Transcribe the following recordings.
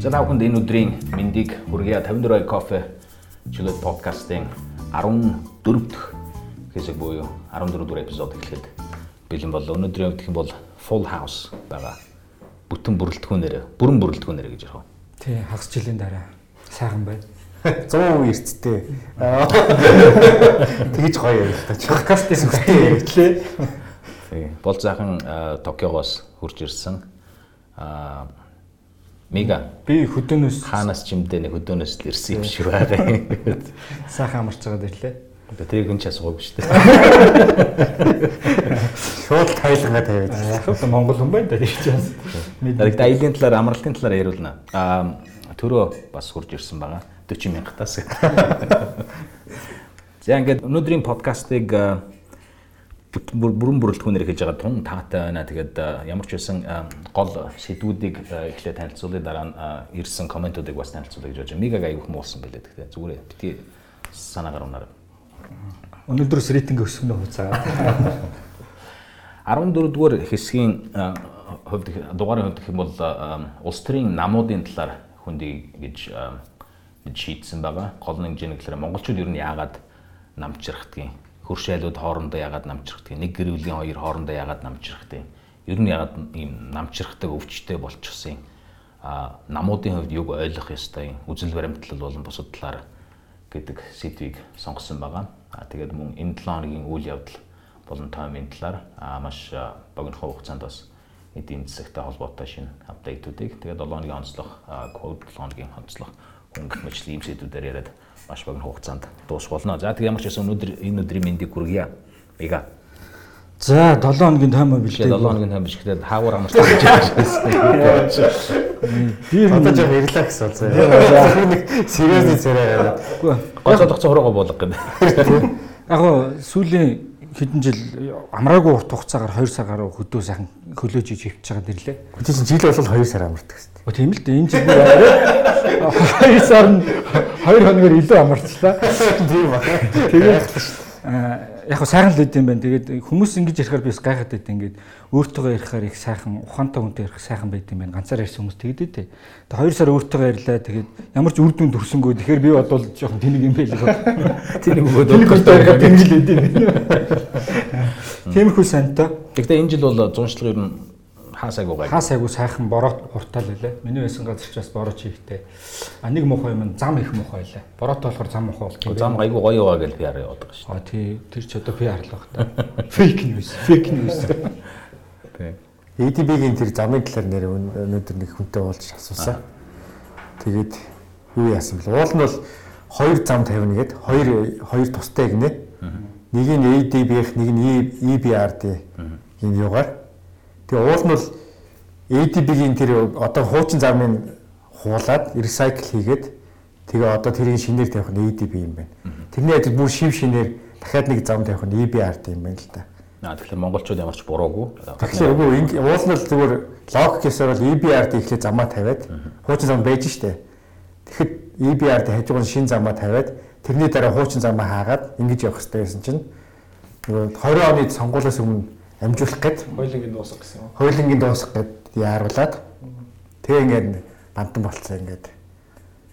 За та бүхэнд энэ өдрийн мэндийг хүргэе. 54 кофе чөлөөт подкастын 14 дахь хэсэг буюу 14 дугаар эпизод эхлэхэд бэлэн боллоо. Өнөөдрийн хувьд юм бол Full House байгаа. Бүтэн бүрэлдэхүүнээр, бүрэн бүрэлдэхүүнээр гэж ярих. Тий, хагас жилийн дараа сайхан байна. 100% эрттэй. Тэгэж гоё ярил та. Подкастын сүхтэй ярьлээ. Тий. Бол заахан Токиогоос хурж ирсэн. Аа Мега. Би хөдөөнөөс хаанаас чимдээ нэг хөдөөнөөс л ирсэн юм шиг байгаа юм. Сайхан амарч байгаад ирлээ. Тэгээ хүн ч асуугаагүй шүү дээ. Шууд тайлгаа тавиад. Л Монгол хүн байна да тийч бас. Дарагт аялын талаар, амралтын талаар яриулна. Аа төрөө бас хурж ирсэн байгаа. 40 мянгатаас. За ингээд өнөөдрийн подкастыг бүрэн бүрэлдэхүүнээр хийж байгаа тун таатай байна. Тэгээд ямар ч байсан гол сэдвүүдийг эхлээд танилцуулъя дараа нь ирсэн комментуудыг бас танилцуулъя гэж бодож байна. Мигаг аяг хүмүүс болсон байлээ тэгэхээр зүгээр бити санаагаар унаар. Өнөөдрөөс рейтинг өсгөнө хуцаа. 14 дугаар хэсгийн хувьд дугаарын хувьд гэх юм бол улс төрийн намуудын талаар хүндий гэж шийдсэн байгаа. Гол нэг жин гэхээр монголчууд ер нь яагаад намчрахдгийг хөрш айлууд хоорондоо ягаад намчрахдаг нэг гэр бүлийн хоёр хоорондоо ягаад намчрахдаг ер нь ягаад ийм намчрахдаг өвчтэй болчихсон а намуудын хувьд юг ойлгох ёстой? Үзэл баримтлал болон бусад талаар гэдэг сэдвийг сонгосон байгаа. А тэгээд мөн энэ 7 хоногийн үйл явдал болон тоймын талаар маш богино хугацаанд бас эдийн засагтай холбоотой шинэ апдейтуудыг тэгээд 7 хоногийн онцлог код 7 хоногийн онцлог өнгөх мэтлэг ийм сэдвүүдээр яриад маш богино хугацаанд дуусах болно. За тэг ямар ч байсан өнөөдөр энэ өдрийн мэндийг хүргье. Мега. За 7 хоногийн тайм бэлдээ. 7 хоногийн тайм биш гэдэг хаагуур амарсан гэж байсан. Би одоо жоо ярьлаа гэсэн зөө. Нэг сериусны царай. Үгүй. Гоцоо тогцоо хуруугаа болгох юм. Яг сүүлийн хэдэн жил амраагүй урт хугацаагаар 2 сар гаруй хөдөө сайхан хөлөөж иж хөвч ирлээ. Хөдөө чинь жил бол 2 сар амардаг шүү дээ. Тийм л дээ. Энэ жил бүр арай 2 сар нь 2 хоногор илүү амарчлаа. Тийм ба. Тэгээд яг сайхан л үт юм байна. Тэгээд хүмүүс ингэж ярихаар би бас гайхаад байт ингээд өөртөөгөө ярихаар их сайхан ухаантай хүнтэй ярих сайхан байт юм байна. Ганцаар ярьсан хүмүүс тэгдэд дээ. Тэгээд хоёр сар өөртөөгөө ярьлаа. Тэгээд ямар ч үр дүн төрсөнгөө тэгэхээр би бодвол жоохон тэнэг юм байл. Тэнэг өгөөд өөртөө ярихаар тэнэг л үт юм. Тиймэрхүү сантай. Гэхдээ энэ жил бол зуншлага ер нь хаа сайгүй гай. Хаа сайгүй сайхан бороо уртаал байлаа. Миний байсан газар ч бас бороо чихтэй. А нэг муухай юм зам их муухай байлаа. Бороотой болохоор зам муухай болчих. Зам гайгүй гоё байгаа гэж PR яваад байгаа шүү. А тий тэр ч одоо PR л баг та. Fake news, fake news. Тий. ADB-гийн тэр замын талаар нэр өнөөдөр нэг хүнтэй уулзч асуусан. Тэгээд юу яасан бэл уул нь бол хоёр зам тавина гэд хоёр хоёр тустай гинэ. Нэг нь ADB-ийнх, нэг нь EBRD ийм юугаар Тэгээ уул нь бол ADB-ийн тэр одоо хуучин замын хуулаад recycle хийгээд тэгээ одоо тэрийг шинээр тавих нь ADB юм байна. Тэрний адил бүр шив шинээр дахиад нэг зам тавих нь EBRD юм байна л да. Аа тэгэхээр монголчууд ямар ч буруугүй. Тэгэхээр үгүй уул нь л зүгээр логиксоор бол EBRD ихлэ замаа тавиад хуучин зам байж штэ. Тэгэхэд EBRD хажуугын шин замаа тавиад тэрний дараа хуучин замаа хаагаад ингэж явах хэрэгтэй байсан чинь 20 оны сонгуулиас өмнө амжуулах гээд хойлонгийн дуусах гэсэн юм. Хойлонгийн дуусах гээд яаруулад тэгээ ингээд бантан болцсон ингээд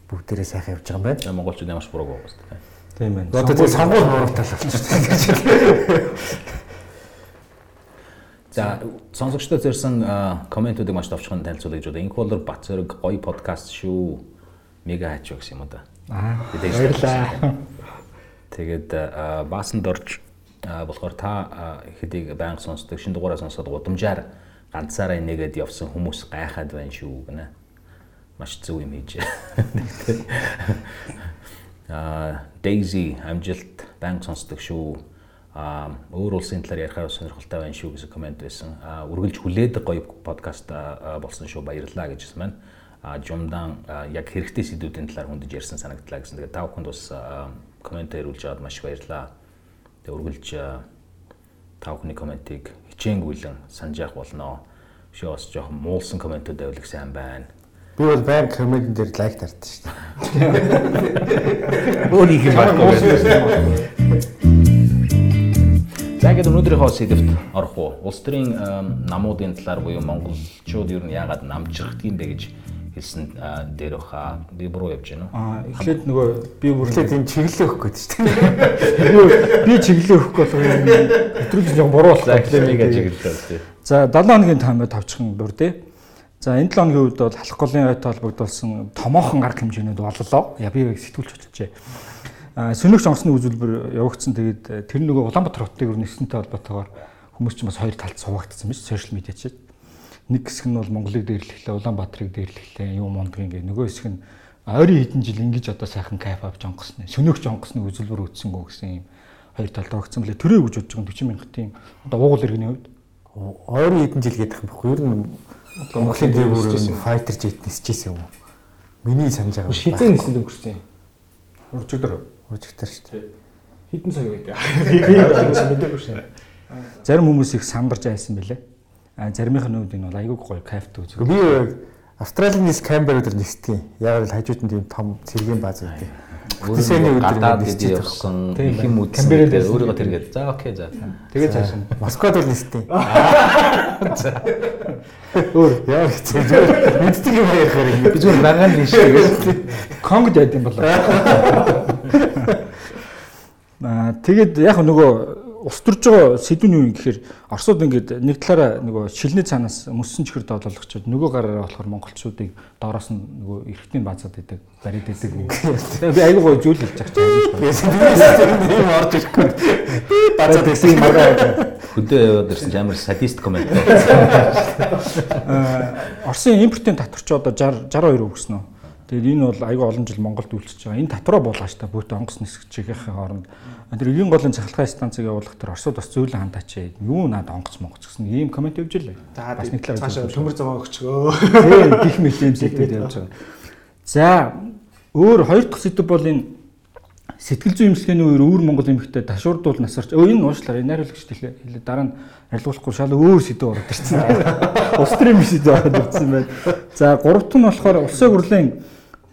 бүгдээрээ сайхан явж байгаа юм байна. Монголчууд ямар ч буруугүй байгаа шүү дээ. Тийм байна. Одоо тэгээ сонгуул бууралтай болчихсон. За сонсогчдод зэрсэн комментуудыг маш товчхон танилцуулъя гэж байна. Инх болор Бат зэрэг гоё подкаст шүү. Мега хайч гэсэн юм уу да. Аа. Баярлаа. Тэгээд баасан дорж болохоор та хэдийг байнга сонсдог шин дугаараа сонсоод удамжаар ганцаараа нэгэд явсан хүмүүс гайхаад байна шүү гэнэ. Маш зөв юм хийж. Аа Daisy амжилт байнга сонсдог шүү. Аа өөр улсын талаар ярихаар сонирхолтой байна шүү гэсэн комент байсан. Аа үргэлж хүлээдэг гоё подкаст болсон шүү баярлалаа гэжсэн. Аа Жумдан яг хэрэгтэй сэдвүүдийн талаар хүндэж ярьсан санагдлаа гэсэн. Тэгээ та бүхэнд бас комент ирүүлж аваад маш баярлалаа. Тэгээ үргэлж та бүхний комментиг хичээнгүйлэн санаж явах болно. Шоо бас жоохон муулсан комментүүд авлах сайн байна. Би бол баян коммент дээр лайк тартсан шүү дээ. Өөрийнх нь байна. За ингээд өнөөдрийнхөө сэдвт орох уу? Улс төрийн намуудын талаар буюу монголчууд ер нь яагаад намжирхдаг юм бэ гэж хэлсэн дээр баха би буруу явж байна уу? Аа эхлээд нөгөө би бүр Тэгэхээр энэ чиглэлээ өгөх гээд шүү дээ. би чиглэлээ өгөхгүй болох юм. Өтрөг нэг буруу болох. Академига чиглэлээ. За 7 хоногийн таймд тавчхан дур тий. За энэ 7 хоногийн үед бол халах голын ойтой холбогдуулсан томоохон арга хэмжээнүүд боллоо. Я би сэтгүүлч бодчихжээ. А сүнэгч онгоцны үзүүлбэр явагдсан тэгээд тэр нөгөө Улаанбаатар хотыг өрнөсөнтэй холбоотойгоор хүмүүс ч бас хоёр талд суугагдсан биз сошиал медиа чинь. Нэг хэсэг нь бол Монголыг дээрлэхлээ, Улаанбаатарыг дээрлэхлээ, юм мондг ингээ нөгөө хэсэг нь ойрын хэдэн жил ингэж одоо сайхан кайф авч онгоцны сүнэгч онгоцны үзүүлбэр үүсэнгөө гэсэн юм хоёр талд огцсон блэ төрөө гэж бодож байгаа 40 мянган тийм одоо уугуул иргэний хувьд Ойрын хэдэн жил гэдэг юм баггүй. Ер нь Монголын дээр бүр файтер жет нисчихсэн юм уу? Миний санаж байгаа. шизэн нэсэнд өнгөрсөн. Уржигдэр Уржигтар шүү дээ. хитэн цаг байдаг. Би мэдээгүй шээ. Зарим хүмүүс их сандарч айсан бэлээ. Заримынх нь үед энэ бол айгүй гоё кайфт үзэг. Би Австралийн нис Камбер өдөр нисдэг. Яг л хажууд нь тийм том цэргийн бааз байдаг. Бүтээсний өдөр дэд явсан Тийм их юм үзсэн. Байсан. Өөрийгөө тэргээд за окей за. Тэгээд цааш нь. Москвад бол нисдэг. Өөр Яг зүгээр мэддэг юм ярихаар ингэ. Би зүгээр нагаан нь шийдээс. Конгод яд юм болоо. Аа тэгээд яг нөгөө устурж байгаа сэдвүүн юу юм гэхээр Оросууд ингээд нэг талаараа нөгөө шилний цаанаас мөссөн чихэр доолологчод нөгөө гараараа болохоор монголчуудыг доороос нь нөгөө эрхтний баазаад идэг барид идэг. Тэгээд би аягүй гоё зүйл хэлж байгаа чинь. Тийм орж ирэхгүй. Баазаад гэсэн юм аа. Хөдөө яваад ирсэн ч амар садист комент. Оросын импортын татвар ч одоо 60 62 өгсөн үү. Тэгээд энэ бол аягүй олон жил Монголд үйлчилж байгаа. Энэ татвараа буулгаж та бүт онгоц нисгчийнхээ хооронд тэр эгийн голын цахилгаан станцыг явуулах тэр Оросууд бас зөөлөн хандаач. Юу наад онгоц монгоц гэсэн ийм комент явж илээ. Бас нэг талаар цаашаа төмөр замаа өгчгөө. Тийм гих мэт юм зэвтэй явж байгаа. За өөр хоёр дахь сэдв бол энэ сэтгэл зүйн эмчилгээний үеэр өвөр Монгол эмэгтэй ташуурдуул насарч өө энэ уушлаар энэ хариулагч хэлээ дараа нь арилгуулахгүй шал өөр сэдв ороод ирсэн. Улс төрийн сэдв ороод ирсэн байна. За гуравт нь болохоор улсын хурлын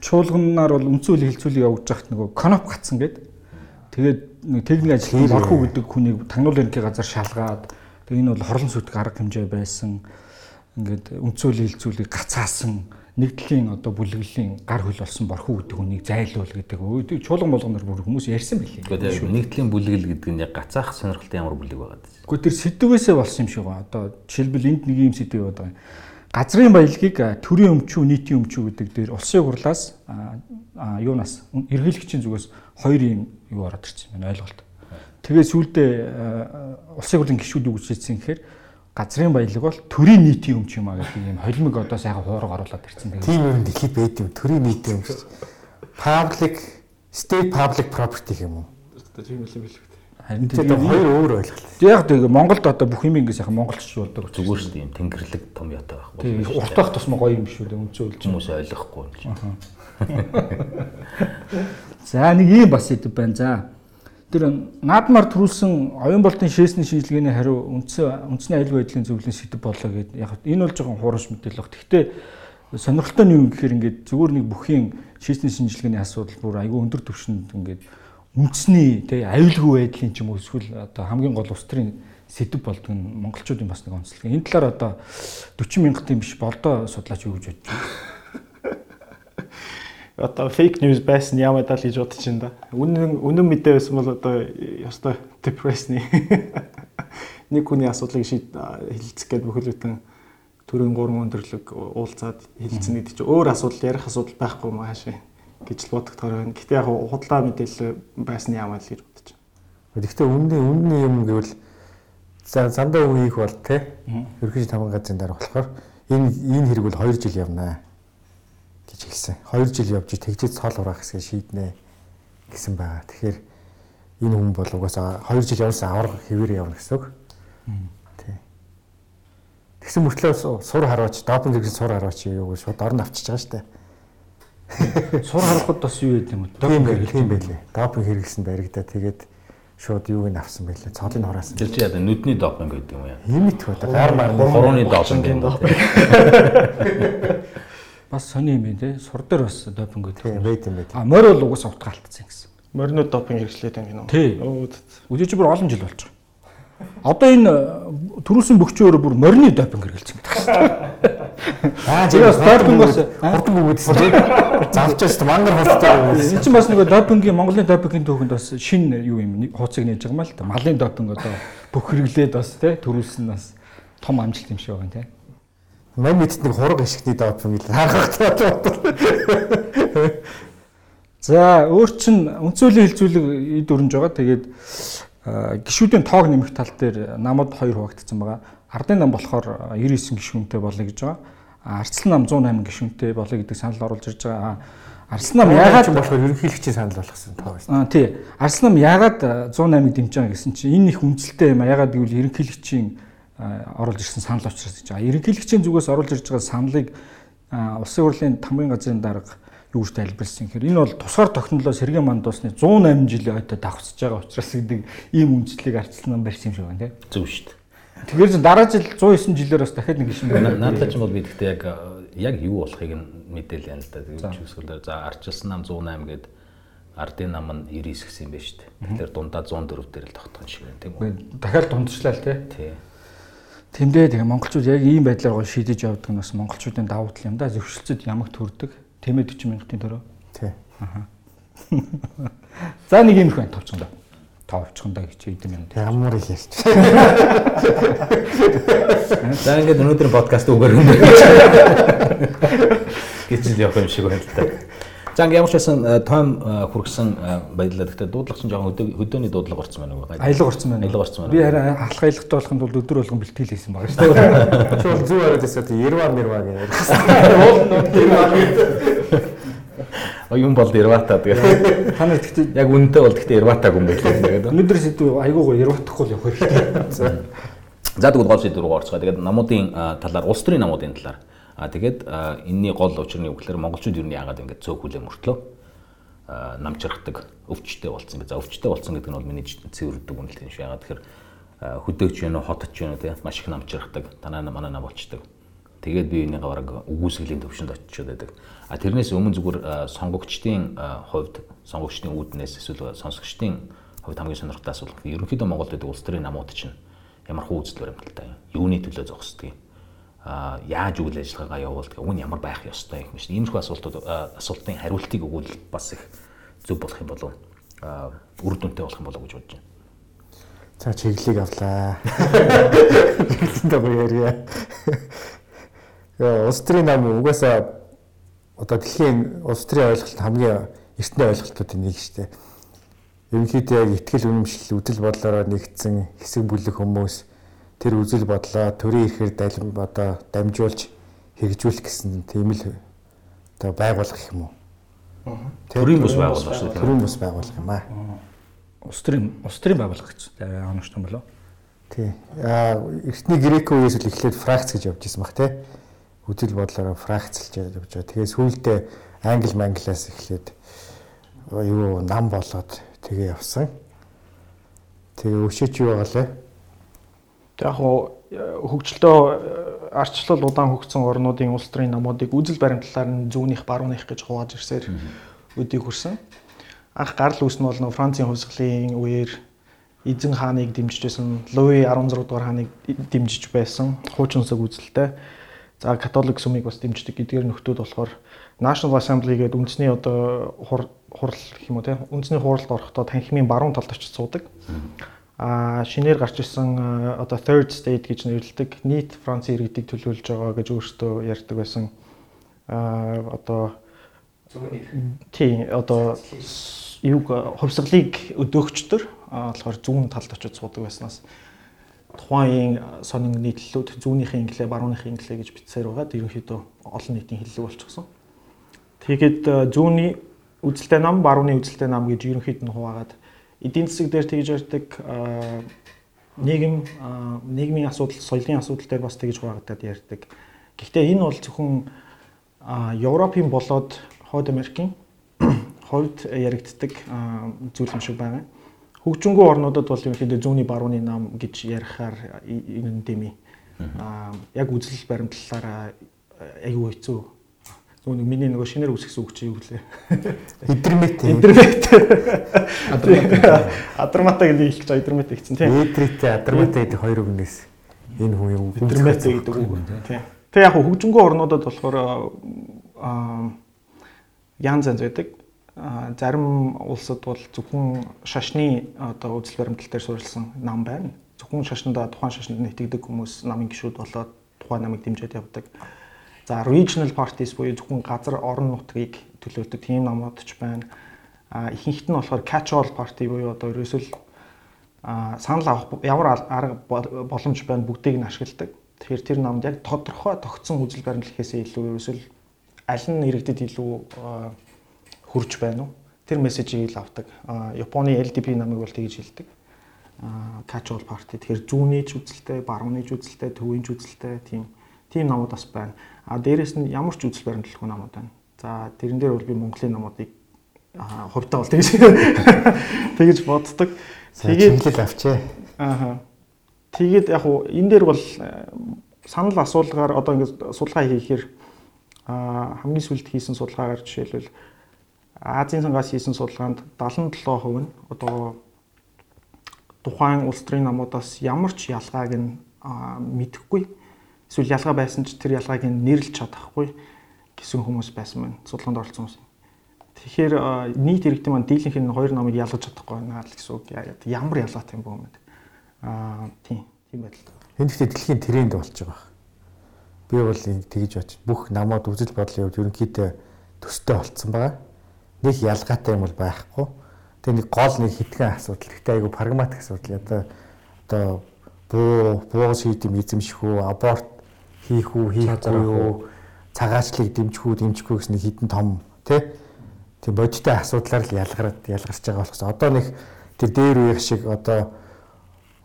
чуулганаар бол үндсэн хуулийн хэлцүүлэг явуулж байхад нөгөө коноп гацсан гэдэг. Тэгээд нэг техник ажилтны морхуу гэдэг хүнийг тагнуул ерөнхий газар шалгаад тэгээд энэ бол хорлон сүтг арга хэмжээ байсан. Ингээд үндсэн хуулийн хэлцүүлэг гацаасан нэг талын одоо бүлэглэлийн гар хөл болсон борхуу гэдэг хүнийг зайлуул гэдэг. Өө чуулган болгоноор бүр хүмүүс ярьсан билээ. Гэхдээ нэг талын бүлэгэл гэдэг нь яг гацаах сонирхолтой ямар бүлэг байгаа даа. Гэхдээ тэр сэдвээсээ болсон юм шиг байна. Одоо жишээлбэл энд нэг юм сэдв яваад байгаа. Газрын баялагийг төрийн өмчүү, нийтийн өмчүү гэдэг дээр улсын хурлаас юунаас эргэлгчийн зүгээс хоёр юм юу ороод ирсэн байна ойлголт. Тэгээд сүүлдээ улсын хурлын гишүүд юу гэж хэлсэн гэхээр газрын баялаг бол төрийн нийтийн өмч юм а гэдэг юм холимог одоо сайхан хуураг оруулаад ирсэн. Тэгээд Тийм юм дэлхийд байд юм. Төрийн нийт юм шүү. Public state public property юм уу? Тийм үл юм билээ. Харин Тэгээд хоёр өөр ойлголт. яг тэгээд Монголд одоо бүх юм ингэ сайхан монголч болдог. Зүгээр шүү дээ юм тэнгэрлэг том ятай байхгүй. уртах тусмаа гоё юм шүү дээ үнцэн үлж. Хүмүүс ойлгохгүй юм чинь. За нэг ийм бас идэв байна. За тэр наадмаар төрүүлсэн оюун болтын шээсний шинжилгээний хариу үндсэн үндэсний аюулгүй байдлын зөвлөлийн сэдв болоо гэдэг. Яг энэ бол жоохон хуураш мэдээлэл баг. Гэхдээ сонирхолтой нь юу юм гэхээр ингээд зүгээр нэг бүхийн шээсний шинжилгээний асуудал бүр айгүй өндөр түвшинд ингээд үндэсний тий аюулгүй байдлын ч юм уу эсвэл одоо хамгийн гол улс төрийн сэдв болдог нь монголчуудын бас нэг онцлог. Энэ талаар одоо 40 мянгатын биш болдоо судлаач юу гэж бодож байна? Одоо фейк ньюс байсан ямар даа л гэж бодож байна да. Үнэн үнэн мэдээ байсан бол одоо ёстой депрессний нэг хүний асуудлыг шийд хэлцэх гээд бүхэл бүтэн төрийн гурван өндөрлөг уулзаад хэлцэн гэдэг чинь өөр асуудал ярих асуудал байхгүй юм хаашаа гэж л бодогдохоор байна. Гэтэ яг худлаа мэдээлэл байсан юм аа л гэж бодож байна. Гэхдээ үнний үнний юм гэвэл за зандаа үе их бол те. Ерөнхий таван газрын дараа болохоор энэ энэ хэрэг бол 2 жил явнаа гэж хэлсэн. 2 жил явж тэгжээд цол ураах хэсгээ шийднэ гэсэн байгаа. Тэгэхээр энэ хүн бол угаасаа 2 жил явсан авраг хэвээр явна гэсэн үг. Тэгсэн мөртлөө су- сур хараач, допинг гэсэн сур хараач юу гэж шууд орон авчиж байгаа шүү дээ. Сур харахад бас юу яд юм бэ? Тийм байл, тийм байлээ. Допинг хэрэгсэн баригдаа тэгээд шууд юуг нь авсан байлээ. Цолыг хураасан. Тэр чи яа нүдний допинг гэдэг юм яа. Ийм их бата гар мар Хорооны допинг юм байна. Бас сони юм байна те. Сур дээр бас допинг гэдэг. Тийм байт юм байт. А морь бол угсаа утгаалтсан гэсэн. Моринод допинг хэрэглээд байна гинөө. Тий. Өө Үдэж бүр олон жил болж байгаа. Одоо энэ төрүүлсэн бөхчөө өөрөө бүр морины допинг хэрэгэлсэн гэдэг байна. Аа Зээс допингоос хурдан өгөөдсөн тийм. Завчаас мангар хурдтай энэ чинь бас нэг допингийн Монголын допингийн түүхэнд бас шинэ юу юм хууцыг нээж байгаа юм л та. Малын допинг одоо бүх хэрэглээд бас тий төрүүлсэн бас том амжилт юм шиг байгаа юм тий. Мань мэдт нэг хураг ашигтны допинг л харахтай бодлоо. За өөр чин үнцөлийн хилцүүлэг эд өрнж байгаа. Тэгээд гişүүдийн тоог нэмэх тал дээр намууд хоёр хуваагдсан байгаа. Ардын нам болохоор 99 гişүүнтэй болъё гэж байгаа. Арслан нам 108 гişүүнтэй болъё гэдэг санал оруулж ирж байгаа. Арслан нам яагаад болохоор ерөнхийлөгчийн санал болгосон тоо байсан. Аа тий. Арслан нам яагаад 108-ыг дэмжиж байгаа гэсэн чинь энэ их үнэлэлтэй юм а. Яагаад гэвэл ерөнхийлөгчийн оруулж ирсэн санал учраас гэж байгаа. Ерөнхийлөгчийн зүгээс оруулж ирж байгаа саналыг улсын хурлын тамгын газрын дарга юу гэж тайлбарласан гэхээр энэ бол тусгаар тогтнолоо сэргийн манд усны 108 жилийн ойтой давхцаж байгаа учраас гэдэг ийм үндэслэлийг арчилсан барьсан юм шиг байна тийм. Зөв шүү дээ. Тэгэхээр ч дараа жил 109 жилээр бас дахиад нэг гişин байна. Наадтай ч бол би гэхдээ яг яг юу болохыг нь мэдээл яа л да. Тэгээд чүсгэлээр за арчилсан нам 108 гээд ардын нам нь 99 гэсэн юм байна шүү дээ. Тэгэхээр дундаа 104 дээр л тогтох шиг байна тийм үү? Дахиад дундчлаа л тий. Тий. Тэмдээ тэгээ монголчууд яг ийм байдлаар гол шийдэж явдаг нь бас монголчуудын давуу тал юм да. Зөвшөлтөд ямагт хүрдэг. Тэмээ 40 мянгатын төрөө. Тий. Аха. За нэг юм их байна товчондоо. Товчондоо гэж хэдэн минут. Ямар их ярьж. За ингээд өнөөдрийн подкаст үгээр хөндөж гэж л явах юм шиг байна л та. За ингээд ямар ч байсан том хүргсэн баярлалаа. Гэхдээ дуудлага чинь жоохон хөдөөний дуудлага орсон байна уу? Аялга орсон байна. Аялга орсон байна. Би хараа алах аялгатай болохын тулд өдөр болгон бэлтгэл хийсэн байгаа шүү дээ. Чул зүү ороод эсвэл Ерва мэрва гэх. Уул нот Ерва. Юм бол Ервата тэгээ. Та нар тэгтээ Яг үнэтэй бол гэхдээ Ерватаг юм байлээ тэгээд. өнөөдөр сэдв айгуугаа Ерватахгүй л явах хэрэгтэй. За тэгвэл гол шийдвэр рүү орцгоо. Тэгээд намуудын талаар улс төрийн намуудын талаар А тэгээд энэний гол учир нь юу гэхээр монголчууд юу яагаад ингэж цөөхүүлээ мөртлөө намжрахдаг өвчтэй болсон гэж. За өвчтэй болсон гэдэг нь бол миний цэвэрдэг үнэлт юм шиг. Яагаад тэгэхээр хөдөөгч юм уу, хотч юм уу тийм маш их намжрахдаг. Танаа манаа болчдаг. Тэгээд би энийгээ бараг үгүйсгэлийн төвшөнд очиод байдаг. А тэрнээс өмнө зүгээр сонгогчдын хувьд, сонгогчдын үүднээс эсвэл сонсогчдын хувьд хамгийн сонирхолтой асуулт. Ерөнхийдөө Монголд байдаг улс төрийн намууд чинь ямар хөө үзэл баримталтай юм? Юуны төлөө зогсдог юм? а яаж үйл ажиллагаагаа явуулдаг үн ямар байх ёстой юм шиг иймэрхүү асуултууд асуултын хариултыг өгвөл бас их зөв болох юм болов үр дүнтэй болох юм болов гэж бодож байна. За чиглэлийг авлаа. Чиглэлтэй гоё ярья. Яа, улс төрийн нам угаасаа одоо дэлхийн улс төрийн ойлголт хамгийн эртний ойлголтуудын нэг шүү дээ. Ерөнхийдөө яг ихтгэл үнэмшил үдэл бодлороо нэгдсэн хэсэг бүлэг хүмүүс тэр үзэл бодлоо төрийн ихээр далим одоо дамжуулж хэрэгжүүлэх гэсэн тийм л одоо байгуулах юм уу? Төрийн бус байгуулах шүү дээ. Төрийн бус байгуулах юм аа. Улс төрийн улс төрийн байгууллага гэж юм болов. Тий. Аа эртний грек үеэс л эхлээд фракц гэж явж исэн баг тий. Үзэл бодлороо фракцлж явж байгаа. Тэгээ сүүлдээ англи манглаас эхлээд юу нам болоод тэгээ явсан. Тэгээ өшөөч юу болоо? Тэг яг хөгжлөө арчлал удаан хөгжсөн орнуудын улс төрийн намуудыг үзэл баримтлалаар нь зүүнийх барууных гэж хувааж ирсээр өдийг хүрсэн. Анх гарал үүснэ бол нөө Францын хувьсгалын үеэр эзэн хааныг дэмжиж байсан, Луи 16 дугаар хааныг дэмжиж байсан, хуучин сүг үзэлтэй. За католик сүмийг бас дэмждэг эдгээр нөхдүүд болохоор National Assembly гэдэг үндэсний одоо хурал гэх юм уу те үндэсний хуралд орохдоо танхимын баруун талд очиж суудаг. А шинээр гарч ирсэн одоо third state гэж нэрлэдэг нийт Францын иргэдийг төлөөлж байгаа гэж өөртөө ярьдаг байсан. А одоо тий одоо юуг хувьсгалыг өдөөгчдөр болохоор зүүн талд очиж суудаг байснаас тухайн сонин нийтлэлүүд зүүнийхэн инглээ, барууныхын инглээ гэж бичсээр байгаад ерөнхийдөө олон нийтийн хэллэг болчихсон. Тэгээд зүүнний үзэлтэй нам, барууны үзэлтэй нам гэж ерөнхийд нь хуваагаад эдийн засаг дээр тэгж ярьдаг нийгэм нийгмийн асуудал, соёлын асуудал дээр бас тэгж хуваагаад ярьдаг. Гэхдээ энэ бол зөвхөн Европын болоод Хойд Америкийн хувьд яригддаг зүйл юм шиг байна хөгжингүү орнуудад бол ерөнхийдөө зүүнний барууны нам гэж ярихаар энэ дэми аа яг үзэл баримтлалаараа аюу хэцүү Нөгөө нэг миний нөгөө шинээр үсгсэн үг чи юу гэлээ? Идрмет. Интернет. Адармата гэдэг их гэж адармата гэсэн тийм. Эдритэ адармата гэдэг хоёр үгнээс энэ хүн юу интернет гэдэг үг тийм. Тэг яг хөгжингөө орнуудад болохоор аа янз янз байдаг. Зарим улсад бол зөвхөн шашны одоо үзэл баримтал дээр суурилсан нам байна. Зөвхөн шашнада тухайн шашинд нэтгэдэг хүмүүс намын гишүүд болоод тухайн намыг дэмжиж явдаг. За regional parties буюу зөвхөн газар орон нутгийг төлөөлдөг тийм намууд ч байна. А ихэнхт нь болохоор catch all party буюу одоо ерөөсөл санал авах ямар арга боломж байна бүгдийг нь ашигладаг. Тэгэхээр тэр намд яг тодорхой тогтсон үзэл баримтлал хийхээсээ илүү ерөөсөл аль нь иргэдэд илүү хурж байна уу? Тэр мессежийг л авдаг. Японы LDP намыг бол тэгж хэлдэг. Catch all party. Тэгэхээр зүүнний ч үзэлтэй, барууны ч үзэлтэй, төвийн ч үзэлтэй тийм тийм намууд бас байна. А дээрэс нь ямар ч үзэл баримтлалгүй намууд байна. За тэрэн дээр бол би Монголын намуудыг хувьдаа бол тэгж тэгж боддог. Тэгээд чиглэл авчээ. Аа. Тэгээд яг уу энэ дээр бол санал асуулгаар одоо ингээд судалгаа хийхээр а хамгийн сүүлд хийсэн судалгаагаар жишээлбэл Азийн сангаас хийсэн судалгаанд 77% нь одоо тухайн улс төрийн намуудаас ямар ч ялгааг нь мэдэхгүй эсвэл ялгаа байсан ч тэр ялгааг нь нэрлж чадахгүй гэсэн хүмүүс байсан байна. Судалгаанд оролцсон хүмүүс. Тэгэхээр нийт иргэдийн маань дийлэнх нь хоёр намыг ялгаж чадахгүй байна л гэсэн үг. Ямар ялгаатай юм бэ? Аа тийм тийм байдал. Энэ гэхдээ дэлхийн тренд болж байгаа. Би бол тэгж бач бүх намууд үзэл бодлын хувьд ерөнхийдөө төстэй болцсон байгаа нэг ялгаатай юм бол байхгүй. Тэгээ нэг гол нэг хитгэн асуудал. Гэхдээ айгүй прагматик асуудал. Одоо одоо буу буугас хийх юм эзэмших үү, аборт хийх үү, хийхгүй юу, цагаачлалыг дэмжих үү, дэмжихгүй гэсэн нэг хитэн том тий. Тийм бодиттой асуудлаар л ялгараад ялгарч байгаа болохос. Одоо нэг тэр дээр үеих шиг одоо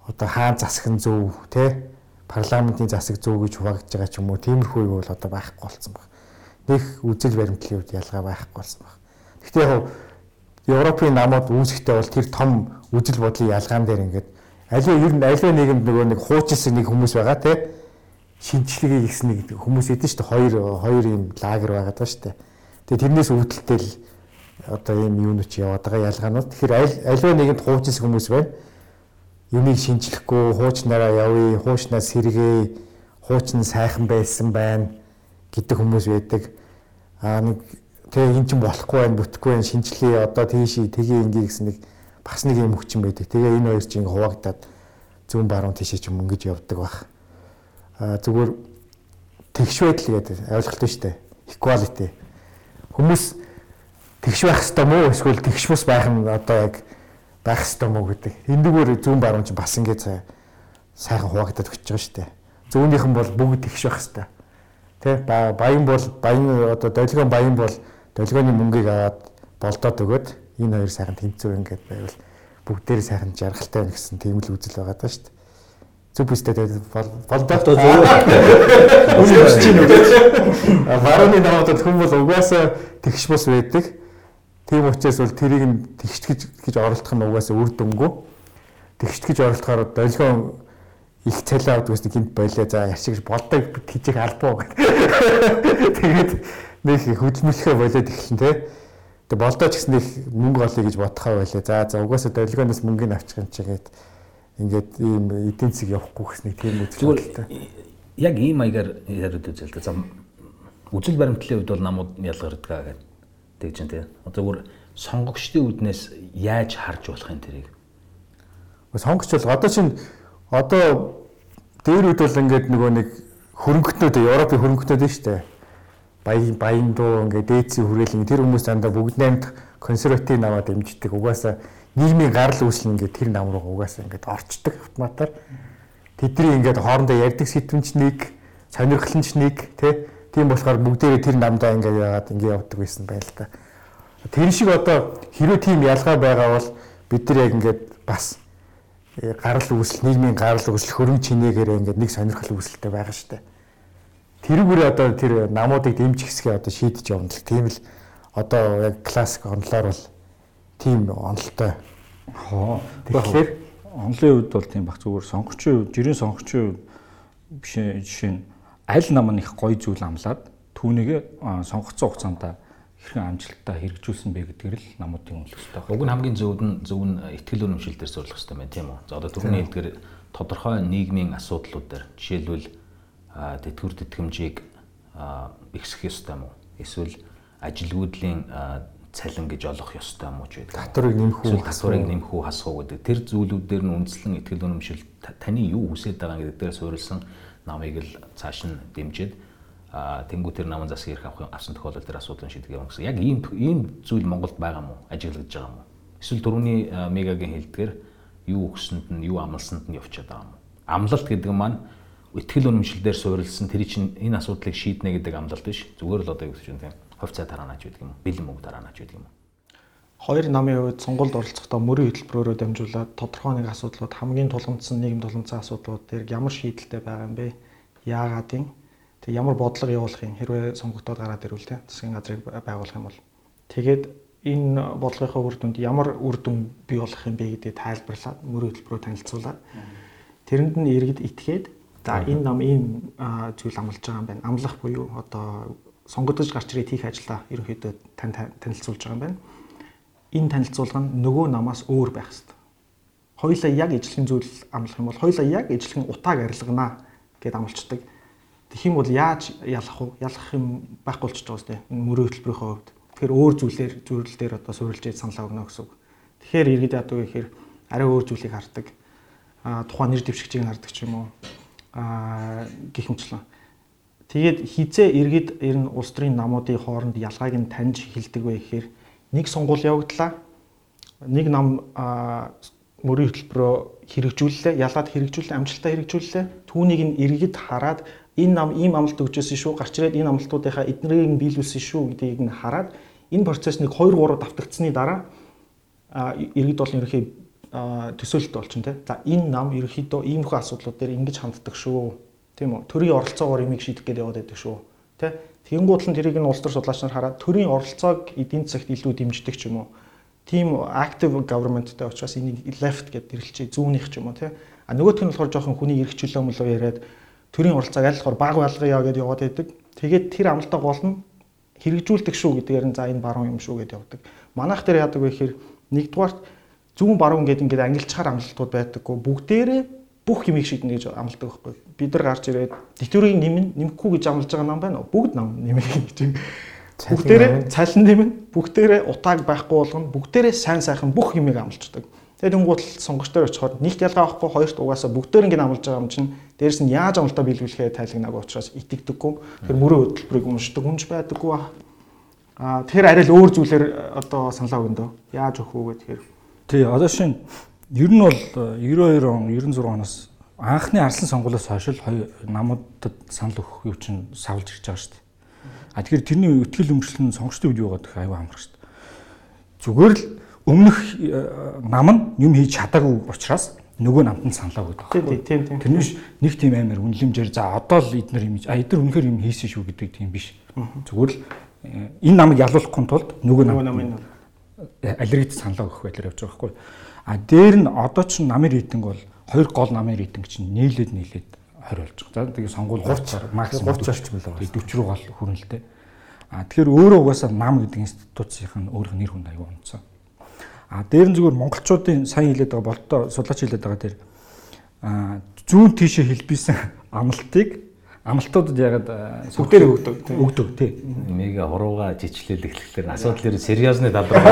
одоо хаан нь зөв тий парламентын засаг зөв гэж хуваагдж байгаа ч юм уу тиймэрхүү юу бол одоо байхгүй болсон баг. Нэг үзэл баримтлалын үед ялгаа байхгүй болсон баг. Гэхдээ яг Европын намууд үүсэхдээ бол тэр том үжил бодлын ялгаан дээр ингээд аливаа ер нь аливаа нийгэмд нөгөө нэг хуучилсан нэг хүмүүс байгаа те шинжлэгийг гэсэн нэг хүмүүс эдэн шүү дээ хоёр хоёр юм лагер байгаа даа шүү дээ. Тэгээ тэрнээс үүдэлтэй л одоо ийм юунууд яваад байгаа ялгаанууд. Тэгэхээр аливаа нийгэмд хуучилсан хүмүүс байна. Юмыг шинжлэхгүй хуучнараа явъя, хуучнаа сэргээ, хуучин сайхан байсан байна гэдэг хүмүүс байдаг. Аа нэг Тэгээ эн чинь болохгүй байх, бүтэхгүй байх, шинжлэе одоо тийш тгий ингээ гэсэн нэг бас нэг юм хүчин байдаг. Тэгээ энэ хоёр чинь хуваагдаад зүүн баруун тийшээ ч юм ингэж явдаг баг. Аа зүгээр тэгш байдал гэдэг ойлголт шүү дээ. Equality. Хүмүүс тэгш байх хэвээр мó эсвэл тэгш бус байх нь одоо яг байх хэвээр мó гэдэг. Эндүүгээр зүүн баруун чинь бас ингэ сайхан хуваагдаад өчж байгаа шүү дээ. Зүүнийнхэн бол бүгд тэгш байх хэвээр. Тэ баян бол баян одоо долгион баян бол долгионы мөнгийг аваад болдоод өгөөд энэ хоёр сайхан тэнцүү ингээд байвал бүгдээр сайхан жаргалтай байна гэсэн тийм л үзэл байгаа даа шүү дээ. Зүг бистэй болдоод зөв. Өнөөдөр чинь үү. Барууны намуудад хүмүүс угаасаа тэгш бус байдаг. Тийм учраас бол тэрийг нь тэгшт гэж оролдох нь угаасаа үр дүнгүй. Тэгшт гэж оролдохоор долгион их цалин авдаг гэсэн гинт болоо за яшиг болдог хижиг албаа. Тэгээд нэг хөдөлмөрлөхөө болоод эхэлнэ те. Тэгээ болдоо ч гэсэн их мөнгө олъё гэж бодхоо байлаа. За за угаасаа долгионоос мөнгөний авчих юм чигээд ингээд ийм эдийн засаг явахгүй гэснэг тийм үзэлтэй. Яг ийм маягаар яриад үзэл та. За үзэл баримтлалын хувьд бол намууд ялгардаг гэдэг тэгж чинь те. Одоо зүгээр сонгогчдын үднээс яаж харж болох юм тэрийг? Сонгогч бол одоо чинь одоо дээр үед бол ингээд нөгөө нэг хөрөнгөтнүүд Европын хөрөнгөтнүүд нь шүү дээ баян баян дуу ингээ дээдсийн хүрээлэн тэр хүмүүс дандаа бүгд наймд консерватив намаа дэмждэг. Угаасаа нийгмийн гарал үүсэл ингээ тэр нам руу угаасаа ингээ орчдөг автоматар. Тэдний ингээ хоорондоо ярьдаг сэтвэнч нэг, сонирхолч нэг тий Тийм болохоор бүгдээрээ тэр намдаа ингээ яагаад ингээ явдаг байсан байл та. Тэр шиг одоо хэрвээ тийм ялгаа байгаа бол бид нар яг ингээд бас э, гарал үүсэл нийгмийн гарал үүсэл хөрөнгө чинээгээр ингээд нэг сонирхол үүсэлтэй байгаа шүү дээ тэрүүгээр одоо тэр намуудыг дэмжих хэсгээ одоо шийдэж явна л тийм л одоо яг классик онлоор бол тийм онолтой. Хоо. Тэгэхээр онлын үед бол тийм баг зүгээр сонгогчийн үед, жирийн сонгогчийн үед биш жишээ нь аль нам нь их гоё зүйл амлаад түүнийг сонгогдсон хугацаанд хэрхэн амжилттай хэрэгжүүлсэн бэ гэдгээр л намуудын үнэлэх хэрэгтэй байна. Уг нь хамгийн зөв нь зөв нь ихтгэл үнэмшил дээр сурлах хэрэгтэй байна тийм үү. За одоо түрүүний хэлдгээр тодорхой нийгмийн асуудлууд дээр жишээлбэл тэтгэвэр тэтгэмжийг ихсэх ёстой юм уу? Эсвэл ажилгүйдлийн цалин гэж олох ёстой юм уу ч гэдэг. Татварыг нэмэх үү, татварыг нэмэх үү, хасах уу гэдэг. Тэр зүйлүүд дээр нь үндэслэн ихтгэл үнэмшил таны юу хүсэж байгаа гэдэг дээр суурилсан намыг л цааш нь дэмжиж а тэнгуү тэр намын засаг ирэх авах авсан тохиолдолд тэр асуудлын шийдэх юм гэсэн. Яг ийм ийм зүйл Монголд байгаа мó? Ажиглагдж байгаа мó? Эсвэл дөрөвний мегагийн хэлдгээр юу өгсөнд нь юу амлсанд нь явчихад байгаа мó? Амлалт гэдэг маань итгэл үнэмшилдээр суурилсан тэр чинь энэ асуудлыг шийднэ гэдэг амлалт биш. Зүгээр л одоо юу гэж юм тийм хувьцаа тараанаач гэдэг юм. Бэлэн мөнгө тараанаач гэдэг юм. Хоёр намын хувьд сонгуульд оролцохдоо мөрийн хөтөлбөрөөрөө дамжуулаад тодорхой нэг асуудлууд хамгийн тулгамдсан нийгэм тулгамдсан асуудлууд дээр ямар шийдэлтэй байгаа юм бэ? Яагаад юм? Тэг ямар бодлого явуулах юм хэрвээ сонгогдоод гараад ирвэл те засгийн газрыг байгуулах юм бол тэгээд энэ бодлогынхаа үр дүнд ямар үр дүн бий болох юм бэ гэдгийг тайлбарлаад мөрийн хөтөлбөрөөр танилцуулаад тэрэнд нь иргэд итгээд за энэ нам ийм зүйл амлаж байгаа юм байна. Амлах буюу одоо сонгогдож гарч ирээд хийх ажиллаа ерөнхийдөө тань танилцуулж байгаа юм байна. Энэ танилцуулга нь нөгөө намаас өөр байх хэрэгтэй. Хоёлаа яг ижлэхэн зүйл амлах юм бол хоёлаа яг ижлэхэн утааг арилганаа гэд амлцдаг Тэгэх юм бол яаж ялах вэ? Ялах юм байхгүй болчихж байгаа сте. Мөрөө хөтөлбөрийнхөө хувьд. Тэгэхээр өөр зүйлээр зүйлэл дээр одоо суурилж яд саналаа өгнө гэсэн үг. Тэгэхээр иргэд яадаг вэ гэхээр арай өөр зүйлийг хардаг. Аа тухайн нэр дэвшигчийг хардаг ч юм уу. Мэтчлэн. Тэгээд хизээ иргэд ер нь улс төрийн намуудын хооронд ялгааг нь таньж эхэлдэг вэ гэхээр нэг сонгуул явагдлаа. Нэг нам мөрийн хөтөлбөрөө хэрэгжүүллээ, ялгаад хэрэгжүүллээ, амжилттай хэрэгжүүллээ. Түүнийг нь иргэд хараад энэ нам ийм амлалт өгчөөсөн шүү гарч ирээд энэ амлалтуудынхаа эднэрийг нь биелүүлсэн шүү гэдгийг нь хараад энэ процессныг 2 3 давтагдсны дараа иргэд бол ерөнхий төсөөлөлт болчихно те. За энэ нам ерөнхийдөө иймэрхүү асуудлууд дээр ингэж ханддаг шүү. Тийм үү? Төрийн оролцоогоор имийг шийдэх гээд яваад байдаг шүү. Тэ? Тэгэнгүүт л тэрийг нь улс төр судлаач нар хараад төрийн оролцоог эдийн засагт илүү дэмждэг ч юм уу. Тийм active governmentтэй учраас энийг left гэдэг нэрлэлчээ зүүнийх ч юм уу тий. А нөгөөх нь болохоор жоохон хүний эрх чөлөө мөлөө яриад төрийн оролцоог аль болохоор баг байлгая гэдээ яваад байдаг. Тэгээд тэр амлалтаа гол нь хэрэгжүүлдэг шүү гэдгээр нь за энэ баруун юм шүү гэдээ явдаг. Манайх дээр яадаг вэ гэхээр нэгдүгээрт зүүн баруун гэдэг ингээд ангилчаар амлалтууд байдаггүй. Бүгдээрээ бүх юмыг шийднэ гэж амлдаг байхгүй. Бид нар гарч ирээд диктатурыг нэмэн нэмэхгүй гэж амлаж байгаа нам байна уу? Бүгд нам нэмэх гэж. Бүгдээрээ цалин нэмэн, бүгдээрээ утааг байхгүй болгоно, бүгдээрээ сайн сайхан бүх юмыг амлцдаг. Тэгээд дүнгуут сонгогч дээр очиход нэгт ялгаа авахгүй хоёрт угаасаа бүгдээр ингэ амлаж байгаа юм чинь дээрэс нь яаж амлалтаа биелүүлэхээ тайлагнаг учраас итгэдэггүй. Тэр мөрөө хөтөлбөрийг уншдаг хүнж байдаггүй ба. Аа тэр арай л өөр зүйлээр одоо саналаа өгөндөө. Яаж өгөх үү гэхээр. Тий, одоо шин ер нь бол 92 он 96 оноос анхны арслан сонгуулиас хойш л намуудад санал өгөх юу чинь савлж ирж байгаа шүү дээ. А тэгэхээр тэрний өтгөл өмчлөн сонгогчдын үед юу гадаг аюу амрах шүү дээ. Зүгээр л өмнөх э, нам нь юм хийж чадаагүй учраас нөгөө намтанд саналаа өгдөг. Тийм тийм. Тэрнээс нэг тийм амар үнэлэмжээр за одоо л эднэр юм а эднэр үнэхээр юм хийсэн шүү гэдэг тийм биш. Зүгээр л э, энэ намыг ялуулахгүй тулд нөгөө нам аллергит саналаа өгөх байдлаар явж байгаа байхгүй. А дээр нь одоо ч намын рейтинг бол хоёр гол намын рейтинг чинь нээлээд нээлээд 20 болж байгаа. За тэгээ сонгуул 30 максимум 30 орчим л байгаа. 40 руу гол хүрнэлтэй. А тэгэхээр өөрөө угаасаа нам гэдэг институцийн нь нэр хүнд аюул онцсон. А дээр нь зүгээр монголчуудын сайн хэлээд байгаа болтоо судлаач хэлээд байгаа дээр а зүүн тийшээ хэлбийсэн амлалтыг амлалтуудад ягаад бүгдээр өгдөг өгдөг тий. Мега хурууга жичлэл эхлэхлээр асуудал ер сериосны талбар.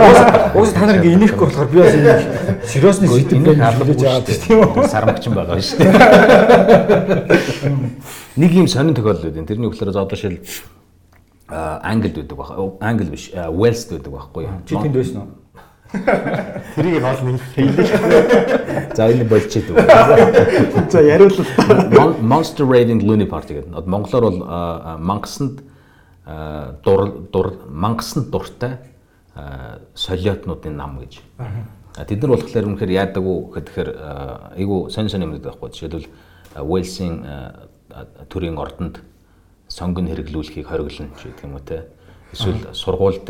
Уус та нар ингээ инехгүй болохоор би бас энэ сериосны сэдвээр хэлж байгаа тийм үү? Сармагчин байгаа шүү дээ. Нэг юм сонин тохиолдол үү. Тэрний өгөхлөөр одоо шил Англид байдаг баг. Англи биш, Уэльсд байдаг байхгүй юу? Чи тэнд байсан уу? Тэрийг гол нэг хэлээ. За энэ болчиход үү. За яриулал. Monster Raving Looney Party гэдэг. Монголоор бол мангасанд дур дур мангасанд дуртай солиотнуудын нам гэж. Тэд нар болохоор үнэхээр яадаг уу гэхээр айгу сонь сонь юмнууд байхгүй. Жишээлбэл Уэлсийн төрийн ордонд сонгон хэрэглүүлэхийг хориглоно ч гэдэг юм уу те. Эсвэл сургуульд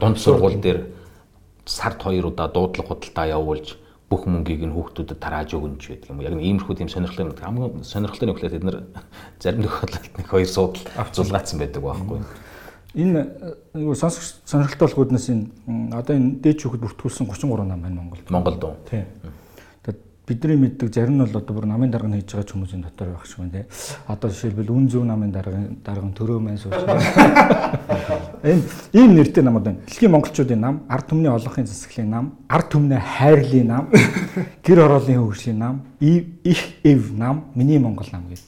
дунд сургууль дээр сард хоёр удаа дуудлага худалдаа явуулж бүх мөнгийг нь хүүхдүүдэд тарааж өгнө ч гэдэг юм. Яг нэг иймэрхүү тийм сонирхлын хамгийн сонирхлын нөхлөө тэд нар зарим тохиолдолд нэг хоёр суудал авцулгаацсан байдаг байхгүй. Энэ нөгөө сонсох сонирхолтой болгооднаас энэ одоо энэ дээд шүүхэд бүртгүүлсэн 33 нам байна Монголд. Монголд уу? Тийм. Бидний мэддэг зарим нь бол одоо бүр намын дарга хийж байгаа хүмүүсийн дотор байх шиг байна те. Одоо жишээлбэл үн зөв намын дарга дарга төрөө сууж байгаа. Энэ ийм нэртэй намууд байна. Дэлхийн монголчуудын нам, ард түмний олонхын засаглалын нам, ард түмнээ хайрлын нам, гэр ороолын хөгжлийн нам, их эв нам, миний монгол нам гэдэг.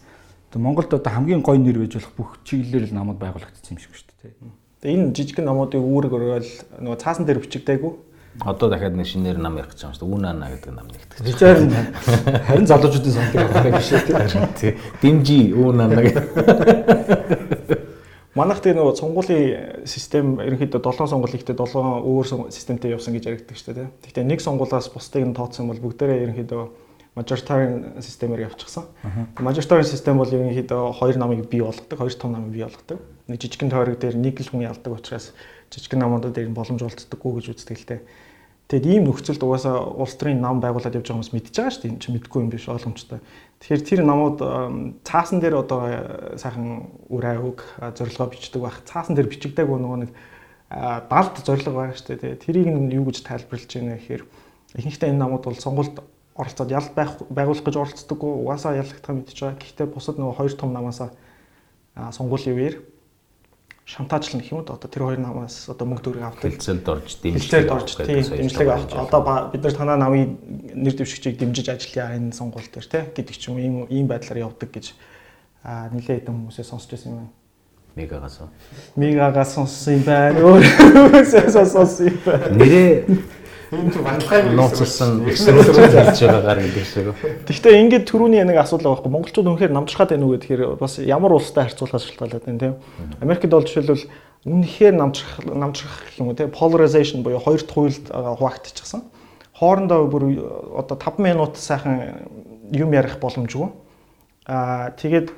Тэгээ Монголд одоо хамгийн гоё нэр байж болох бүх чиглэлээр л намууд байгуулагдсан юм шиг шүү дээ. Тэгээ энэ жижигхэн номуудыг үүрэг өрөөл нөгөө цаасан дээр бичигдээгүй. Одоо дахиад нэг шинээр нам ярих гэж байгаа юм шүү дээ. Үнана гэдэг нам нэгтгэж. Бичээр нь харин залуучуудын сондог байх биш үү? Тий. Димжи үнана гэдэг. Манайх тэгээ нөгөө сонгуулийн систем ерөнхийдөө 7 сонгуул ихтэй 7 өөр системтэй явсан гэж яригддаг шүү дээ. Гэхдээ нэг сонгуулаас бусдыг нь тооцсон бол бүгдээрээ ерөнхийдөө majorитarian системээр явчихсан. Majoritarian систем бол ерөнхийдөө хоёр намыг бий болгодог, хоёр том намыг бий болгодог. Нэг жижигхэн тойрог дээр нэг л хүн ялдаг учраас жижигхэн намуудад дээр боломж олддоггүй гэж үздэг л дээ. Тэгэд ийм нөхцөлд угаасаа улс төрийн нам байгуулад явж байгаа хүмүүс мэдж байгаа шүү дээ. Энэ чинь мэдгүй юм биш ойлгомжтой. Тэгэхээр тэр намууд цаасан дээр одоо сайхан үр айвг зорилгоо бичдэг байх. Цаасан дээр бичигдэг нөгөө нэг далд зорилго байгаа шүү дээ. Тэрийг нь юу гэж тайлбарлаж байна гэхээр ихэнхдээ энэ намууд бол сонгуульд оролцоод байх байгуулах гэж оролцдоггүй угаасаа ялагдах мэдж байгаа. Гэхдээ бусад нөгөө хоёр том намаасаа сонгуулийн үеэр шантаажлна гэх юм уу одоо тэр хоёр намаас одоо мөнгө төгрөг авдаг. Хилцэлд орж дэмжлэг орж тийм дэмжлэг авч одоо бид нар танаа намын нэр дэвшигчийг дэмжиж ажиллая энэ сонгуул дээр тий гэдэг ч юм ийм ийм байдлаар явдаг гэж а нилээ хэдэн хүмүүсээ сонсч байсан юм байна. Мегагаас. Мегагаас сонссон юм байна. Өөрөөсөө сонссон юм байна. Нэрээ Энэ ч вантай нууцсан экстрэмтэй хэлж байгаагаар гэдэг шиг. Гэхдээ ингээд төрүүний нэг асуудал байгаа байхгүй. Монголчууд үнэхээр намжирхаад байна уу гэхээр бас ямар улстай харьцуулахаас шалтгаалаад байна тийм. Америкт бол жишээлбэл үнэхээр намжирх намжирх гэх юм уу тийм polarization буюу хоёр туйлд хуваагдчихсан. Хоорондоо бүр одоо 5 минут сайхан юм ярих боломжгүй. Аа тэгээд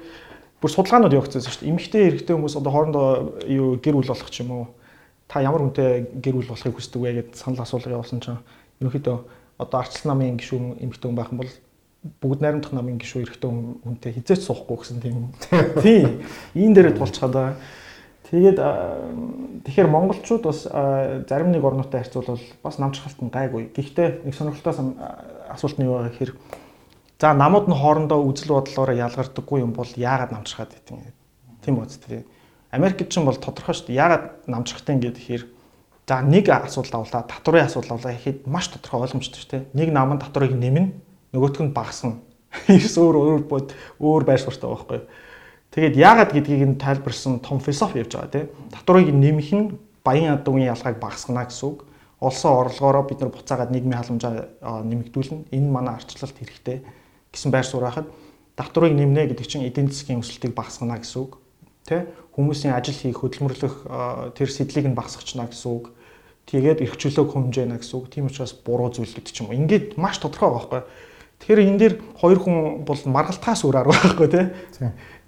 бүр судалгаанууд явагдсан шүү дээ. Эмэгтэй эрэгтэй хүмүүс одоо хоорондоо юу гэр бүл болох ч юм уу та ямар хүнтэй гэр бүл болохыг хүсдэг вэ гэдээ санал асуулга явуулсан чинь ерөнхийдөө одоо арчлан намын гишүүн эмэгтэй хүн байх юм бол бүгд найрамдах намын гишүүн эрэгтэй хүнтэй хизээч суухгүй гэсэн тийм тийм ийм дээрээ тулчаад байгаа. Тэгээд тэгэхээр монголчууд бас зарим нэг орнуудтай харьцуулбал бас намжралт нь гайгүй. Гэхдээ нэг сонирхолтой асуулт нь юу байгаа гэхээр за намууд нь хоорондоо үзэл бодлоороо ялгардаггүй юм бол яагаад намжрахад гэдэг юм. Тийм үү. Америкт ч юм бол тодорхой шүү дээ. Яагаад намжрахтай ингээд ихээр за нэг асуудал авлаа, татврын асуудал авлаа гэхэд маш тодорхой ойлгомжтой шүү дээ. Нэг нам нь татврыг нэмнэ, нөгөөх нь багасна. Эрс өөр өөр бод өөр байр суурьтай байхгүй юу? Тэгээд яагаад гэдгийг нь тайлбарсан том философи явж байгаа тийм. Татврыг нэмэх нь баян адуугийн ялгааг багасгана гэсэн үг. Олсон орлогоороо бид нар буцаагаад нийгмийн халамжаа нэмэгдүүлнэ. Энэ манай арчлалт хэрэгтэй гэсэн байр суурь байхад татврыг нэмнэ гэдэг чинь эдийн засгийн өсөлтийг багасгана гэсэн үг Тэ хүмүүсийн ажил хийх хөдөлмөрлөх тэр сэдлийг нь багасгachна гэсэн үг. Тэгээд эрх чөлөөг хэмжээнэ гэсэн үг. Тийм учраас буруу зүйл гэдэг ч юм уу. Ингээд маш тодорхой байхгүй. Тэгэхээр энэ дээр хоёр хүн бол маргалтаас өөр арга байхгүй тий.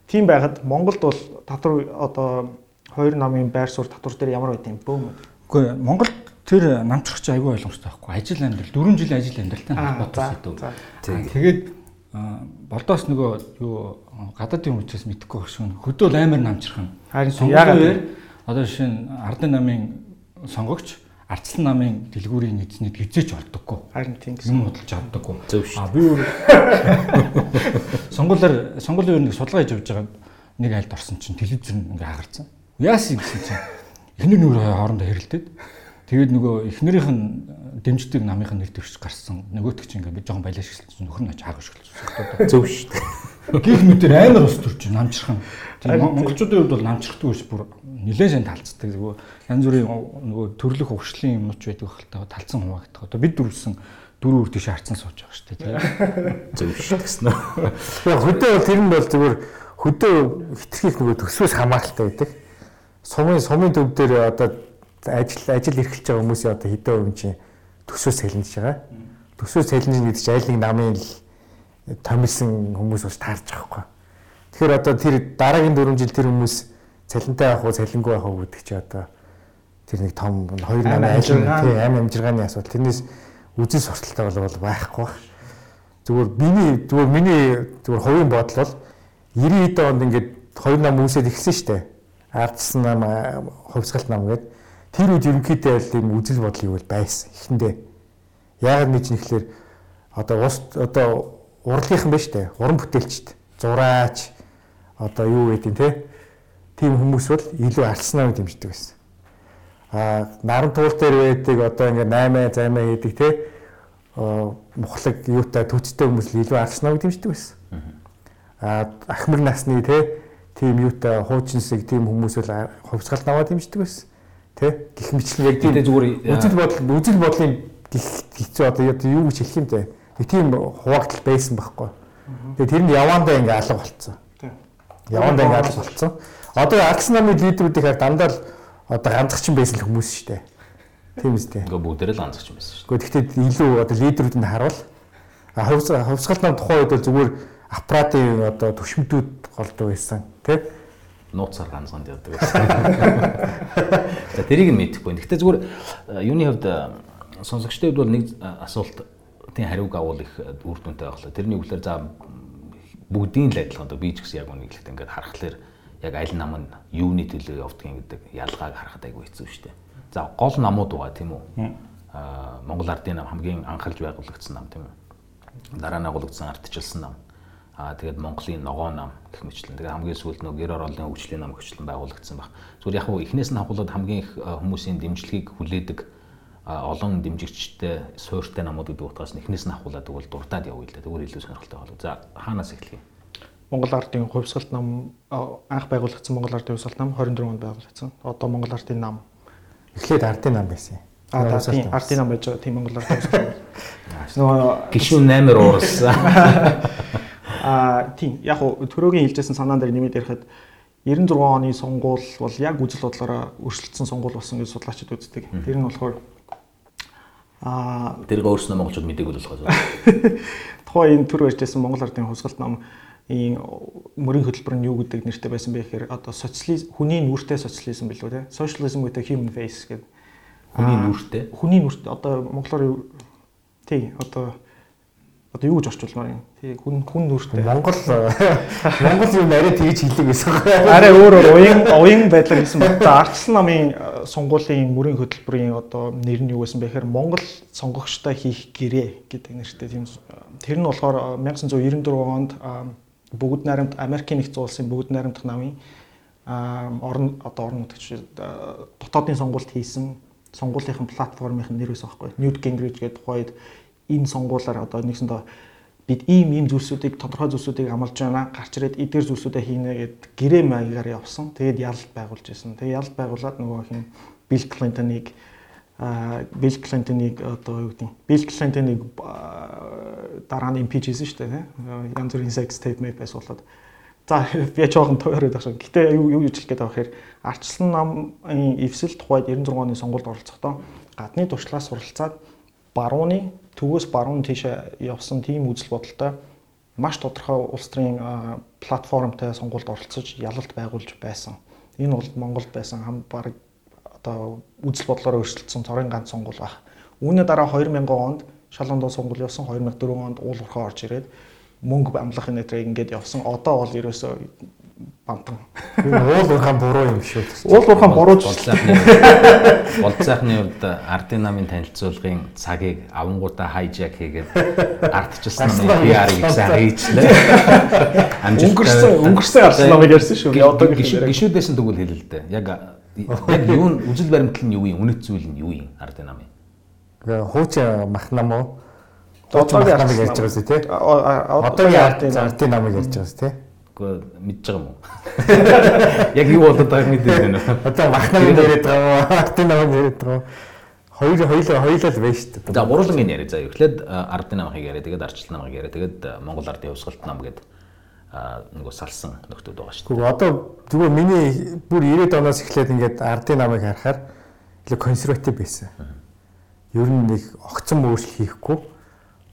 Тийм байхад Монголд бол татвар одоо хоёр намын байр суурь татвар дээр ямар байд юм бөөм. Үгүй Монголд тэр намчрагч айгүй ойлгомжтой байхгүй. Ажил амьдрал 4 жилийн ажил амьдралтай холбоотой зүйл. Тэгээд болдоос нөгөө юу гадаадын учраас мэдэхгүй байх шиг хөдөө амар намжрах нь. Харин яагаад одоо жишээ нь Ардын намын сонгогч Арцлан намын дэлгүүрийн эзнийг хизээч олдоггүй. Харин тийм юм худалж авдаггүй. Зөв шүү. А би өөр сонгуулаар сонгуулийн өөр нэг судалгаа хийж явж байгаа нэг айлд орсон чинь телевизэр ингээ хагарсан. Яасан гэсэн чинь эхнэр нөр хоорондоо хэрэлдээд тэгээд нөгөө эхнэрийнх нь дэмждэг намынх нь нэр дэвшиж гарсан. Нөгөөтг чинь ингээ би жоохон балиаш гэлсэн нөхөр нь аж хаагаш гэлсэн. Зөв шүү дээ. Гих мэтэр амар ус төрч намжрах юм. Тийм монголчуудын хувьд бол намжрахдаг биш бүр нэлээд сайн талцдаг. Нөгөө янз бүрийн нөгөө төрлөх угшлийн юмнууд байдаг хэл та талцсан хуваагддаг. Одоо бид дөрвсөн дөрөв өөр тийш харцсан сууж байгаа шүү дээ. Зөв шүү гэсэн. Яг хөдөө бол тэр нь бол зүгээр хөдөө хитрхийх нөгөө төсвөөс хамааралтай байдаг. Сумын сумын төв дээр одоо ажил ажил эрхэлж байгаа хүмүүсийн одоо хэдэн хувь чинь төсөөс сэлнэж байгаа. Төсөөс сэлнэж гэдэг чинь айл нэг намын л томилсон хүмүүс бас таарч байгаа хгүй. Тэгэхээр одоо тэр дараагийн 4 жил тэр хүмүүс цалинтай явах уу, цалингүй явах уу гэдэг чи одоо тэр нэг том хоёр намын ажил тий амь амжиргааны асуудал. Тэрнээс үзэл сурталтай бол байхгүй баг. Зүгээр миний зүгээр миний зүгээр хувийн бодол бол 90 хэд онд ингээд хоёр нам үүсээд эхэлсэн шүү дээ. Ардсан нам, хувьсгалт нам гэдэг. Тэр үед ерөнхийдөө л юм үзэл бодлыг бол байсан эхэндээ. Яагаад нэг чинь ихлээр одоо ус одоо урлагийнхан байна шүү дээ. Уран бүтээлчд, зураач одоо юу гэдэг те. Тийм хүмүүс бол илүү арснаа дэмждэг байсан. Аа наран туул дээр байдаг одоо ингээ 8 займаа гэдэг те. мухлаг юутай төцтэй хүмүүс л илүү арснаа дэмждэг байсан. Аа ахмар насны те тийм юутай хуучинсэг тийм хүмүүс бол хувьсгал наваа дэмждэг байсан. Тэ гих мэтлэн яг тийм зүгээр үзэл бодол үзэл бодлын гих хэцүү одоо юу гэж хэлэх юм бэ? Тийм хуваагдал байсан байхгүй. Тэгээ тэр нь явандаа ингээ алга болцсон. Явандаа ингээ алга болцсон. Одоо Арсенал лидерүүдийн хаар дандаа л одоо ганцхан байсан хүмүүс шүү дээ. Тийм үстэй. Ингээ бүгдээрээ л ганцхан байсан шүү дээ. Гэхдээ илүү одоо лидерүүдэнд харуул. А хувьсгал нам тухайн үед бол зүгээр аппаратын одоо төвшмтүүд голдуу байсан. Тэ? Нууцаар ганцхан яадаг. За тэрийг нь мэдэхгүй. Гэхдээ зүгээр юуны хувьд сонсогчдын хувьд бол нэг асуулт тийм хариуг агуул их үр дүнтэй байхлаа. Тэрний үгээр за бүгдийн л адилхан доо би ч гэсэн яг үнийг хэлэхдээ ингээд харахаар яг аль нам нь юуны төлөө явдгийг гэдэг ялгааг харахад айгүй хэцүү шүү дээ. За гол намууд байгаа тийм үү? Аа Монгол ардын нам хамгийн анхалж байгуулагдсан нам тийм үү? Дараа нь агуулгдсан ардчилсан нам Аа тэгээд Монголын ногоо нам гэх мэтлэн. Тэгээд хамгийн сүүлд нөгөө гэр ороолын хөгжлийн нам хөгжлөн байгуулагдсан баг. Зүгээр яг хуу эхнээс нь хавуулаад хамгийн их хүмүүсийн дэмжлэгийг хүлээдэг олон дэмжигчтэй суурьтай намууд гэдэг утгаас эхнээс нь хавуулаад тэгвэл дуртаад явъя л да. Тэгвэл илүү сонирхолтой болов. За хаанаас эхлэх юм? Монгол ардын хувьсгалт нам анх байгуулагдсан Монгол ардын хувьсгалт нам 24 онд байгуулагдсан. Одоо Монгол ардын нам эхлээд ардын нам байсан. Аа тийм ардын нам байж байгаа тийм Монгол ардын хувьсгалт. Нөгөө гişүүн 8-аар уурсан. Аа тийм. Яг хуу төрөөгийн хэлжсэн санаан дээр нэмээд ярихад 96 оны сонгуул бол яг үзэл бодлороо өршөлдсөн сонгуул болсон гэж судлаачид үздэг. Тэр нь болохоор аа тэрийг өөрснөө монголчууд мдэггүй болохоос. Тухайн энэ төр барьжсэн Монгол ардын хувьсгалт ном ийм мөрийн хөтөлбөр нь юу гэдэг нэртэй байсан бэ гэхээр одоо социализм хүний нүртэй социализм билүү те? Socialism with a human face гэдэг. Хүний нүртэй? хүний нүрт одоо монголоор тий одоо одоо юу гэж орчуулмаар юм. Тий хүн хүн нүртэй. Монгол Монгол юм арай тэгж хэлдэг байсан. Арай өөрөөр уян уян байдлаар хэлсэн байна. Ардсан намын э, сонгуулийн мөрийн хөтөлбөрийн одоо нэр нь юу байсан бэ гэхээр Монгол сонгогчтой хийх гэрээ гэдэг нэртэй тийм тэр нь болохоор 1994 онд бүгд найрамд Америкийн нэгдсэн улсын бүгд найрамдах намын орон одоо орон нутгч дотоодын сонгуульд хийсэн сонгуулийнхын платформын нэр байсан байхгүй. Newt Gingrich гэдэг тухайд энэ сонгуулаар одоо нэгсэндээ бид ийм ийм зүйлсүүдийг тодорхой зүйлсүүдийг амлаж байна гарч ирээд эдгээр зүйлсүүдээ хийнэ гэд гэрээ маягаар явсан. Тэгээд ялалт байгуулж байсан. Тэгээд ялалт байгуулад нөгөө хин Билл Клинтоныг а Билл Клинтоныг одоо юу гэдэг Билл Клинтоныг дараа нь импич хийсэн шүү дээ. Янз бүрийн sex tape мэйп байсуулаад За би жоохон байгаа шин. Гэтэ юу юу хэлэх гээд байгаа гэхээр арчлан намын эвсэл тухайд 96 оны сонгуульд оролцохдоо гадны туршлагаас суралцаад барууны төвөөс баруун тийшээ явсан тийм үзэл бодолтой маш тодорхой улс төрийн платформтой сонгуульд оролцож ялалт байгуулж байсан. Энэ бол Монголд байсан хам баг одоо үзэл бодлороо өөрчлөлтсөн цорын ганц сонгуул баг. Үүний дараа 2000 онд шалгуундаа сонгуул явсан 2004 онд уул уурхаа орж ирээд мөнгө амлахын нэтрийг ингээд явсан. Одоо бол ерөөсөө бантан. Уул уурхаан буруу юм шүү. Уул уурхаан буруу бол сайхны бол сайхны хувьд ардын намын танилцуулгын цагийг авангуудаа хайжак хийгээд ардчилсан намын PR-ыг сайн хийчлээ. Өнгөрсөн өнгөрсөн ардсан намыг ярьсан шүү. Одоо гişүүдээс нь тэгвэл хэлээ л дээ. Яг яг юу үжил баримтлал нь юу юм? Үнэт зүйл нь юу юм ардын намын? Хуучин мах нам уу? Одоогийн ардын намыг ярьж байгаа шүү тий. Одоогийн ардын намыг ярьж байгаа шүү тий. Гэхдээ мэдж байгаа юм уу? Яг юу болоод байгааг мэдээд байна? Одоо махнаа яриад байгаа уу? Ардын намаа яриад байгаа уу? Хоёр хоёул хоёулаа л байна шүү дээ. За гурвангийн яриа заа. Эхлээд ардын намыг яриа, тэгээд арчлал намыг яриа, тэгээд Монгол ардын хувьсгалт нам гэдэг нөгөө салсан нөхдүүд байгаа шүү дээ. Одоо зүгээр миний бүр 90-ад оноос эхлээд ингээд ардын намыг харахаар илүү консерватив байсан. Ер нь нэг огцон өөрчлөлт хийхгүй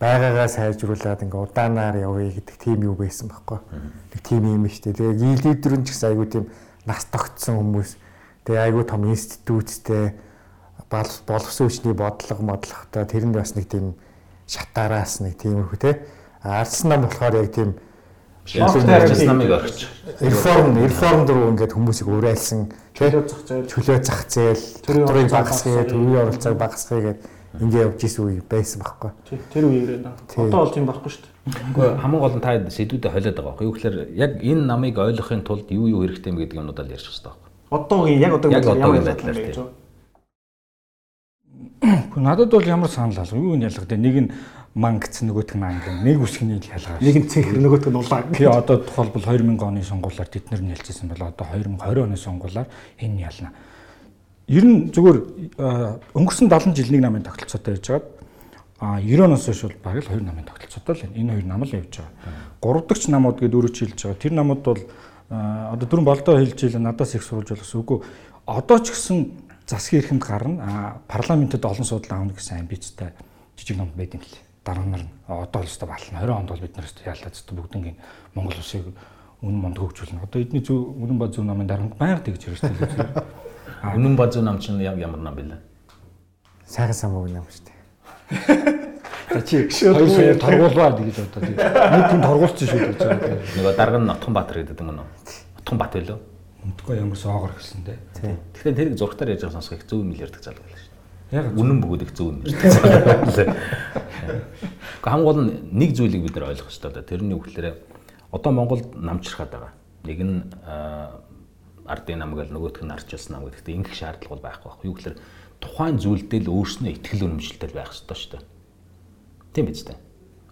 байгаагаа сайжруулад ингээ удаанаар явъя гэдэг тийм юу байсан байхгүй. Нэг тийм юм штэ. Тэгээ лидер нь ч гэсэн айгүй тийм нас тогтсон хүмүүс. Тэгээ айгүй том институттэй боловсон хүчний бодлого модлоготой тэр нь бас нэг тийм шатаараас нэг тиймэрхүү те ардсан нам болохоор яг тийм Шилжүүлж намыг орчих. реформ реформ руу ингээд хүмүүсийг уриалсан чөлөө зах зээл чөлөө зах зээл төрийн багасгах төрийн оролцоог багасгах гэдэг ингээд явж исэн үе байсан байхгүй. тэр үеэр нэ. Одоо бол тийм байхгүй шүү дээ. Гэхдээ хамгийн гол нь та сэдвүүдэд холиод байгаа байхгүй юу гэхээр яг энэ намыг ойлгохын тулд юу юу хэрэгтэй юм гэдэг юмнуудаа л ярьж байгаа байхгүй. Одоогийн яг одоогийн ямар байдлаар тийм. Гэхдээ надад бол ямар санал алга юу нь ялгатай нэг нь ман гэсэн нөгөөтг нь англи нэг үсгний ялгаа. нэг нь цэнхэр нөгөөт нь улаан. Би одоо тухайлбал 2000 оны сонгуулиар тэд нар нь ялцсан бол одоо 2020 оны сонгуулиар энэ ялна. Ер нь зүгээр өнгөрсөн 70 жил нэг намын тогтолцоотой байж байгаа. А 90 оноос хойш бол бараг л хоёр намын тогтолцоотой л. Энэ хоёр нам л явж байгаа. Гурав дахь намууд гэдээ өөрөө чи хэлж байгаа. Тэр намууд бол одоо дөрөв болдоо хэлж ийл надаас их сурж болохс үгүй. Одоо ч гэсэн засгийн эрхэнд гарна. А парламентэд олон судал аавна гэсэн амбицтай жижиг ном байд юм лээ. Дараа нар одоо л өстой батлна. 20 онд бол бид нар өстой яалаад өстой бүгднийг Монгол улсыг үнэн монд хөгжүүлнэ. Одоо эдний зөв үнэн ба зөв намын дарамт байнга тэгж ярьж байна. Үнэн базуу нам чинь яг ямар нам бэлээ? Сайхан самбог юм шүү дээ. За чи хоёр сая торгуулбаа гэж одоо тийм нэг хүн торгуулсан шүү байгаа. Нөгөө дарга нь Нотхон Баатар гэдэг юм уу? Нотхон Бат байлоо. Мэдгүй ямар соогоор гэсэн. Тийм. Тэгэхээр тэрийг зургатаар яаж байгаа сонсох их зөв юм л ярьдаг залуу байлаа шүү. Яг Үнэн бөгөөд их зөв юм ярьдаг залуу. Гэхдээ хамгийн гол нь нэг зүйлийг бид нар ойлгох хэрэгтэй да. Тэрний үгээр одоо Монголд намчрахад байгаа. Нэг нь ардын нам гэл нөгөөх нь ардчилсан нам гэдэгт ингэх шаардлага бол байхгүй байхгүй. Юу гэхээр тухайн зүйлдээ л өөрснөө ихтгэл үнэмшилтэй байх хэрэгтэй шүү дээ. Тийм биз дээ.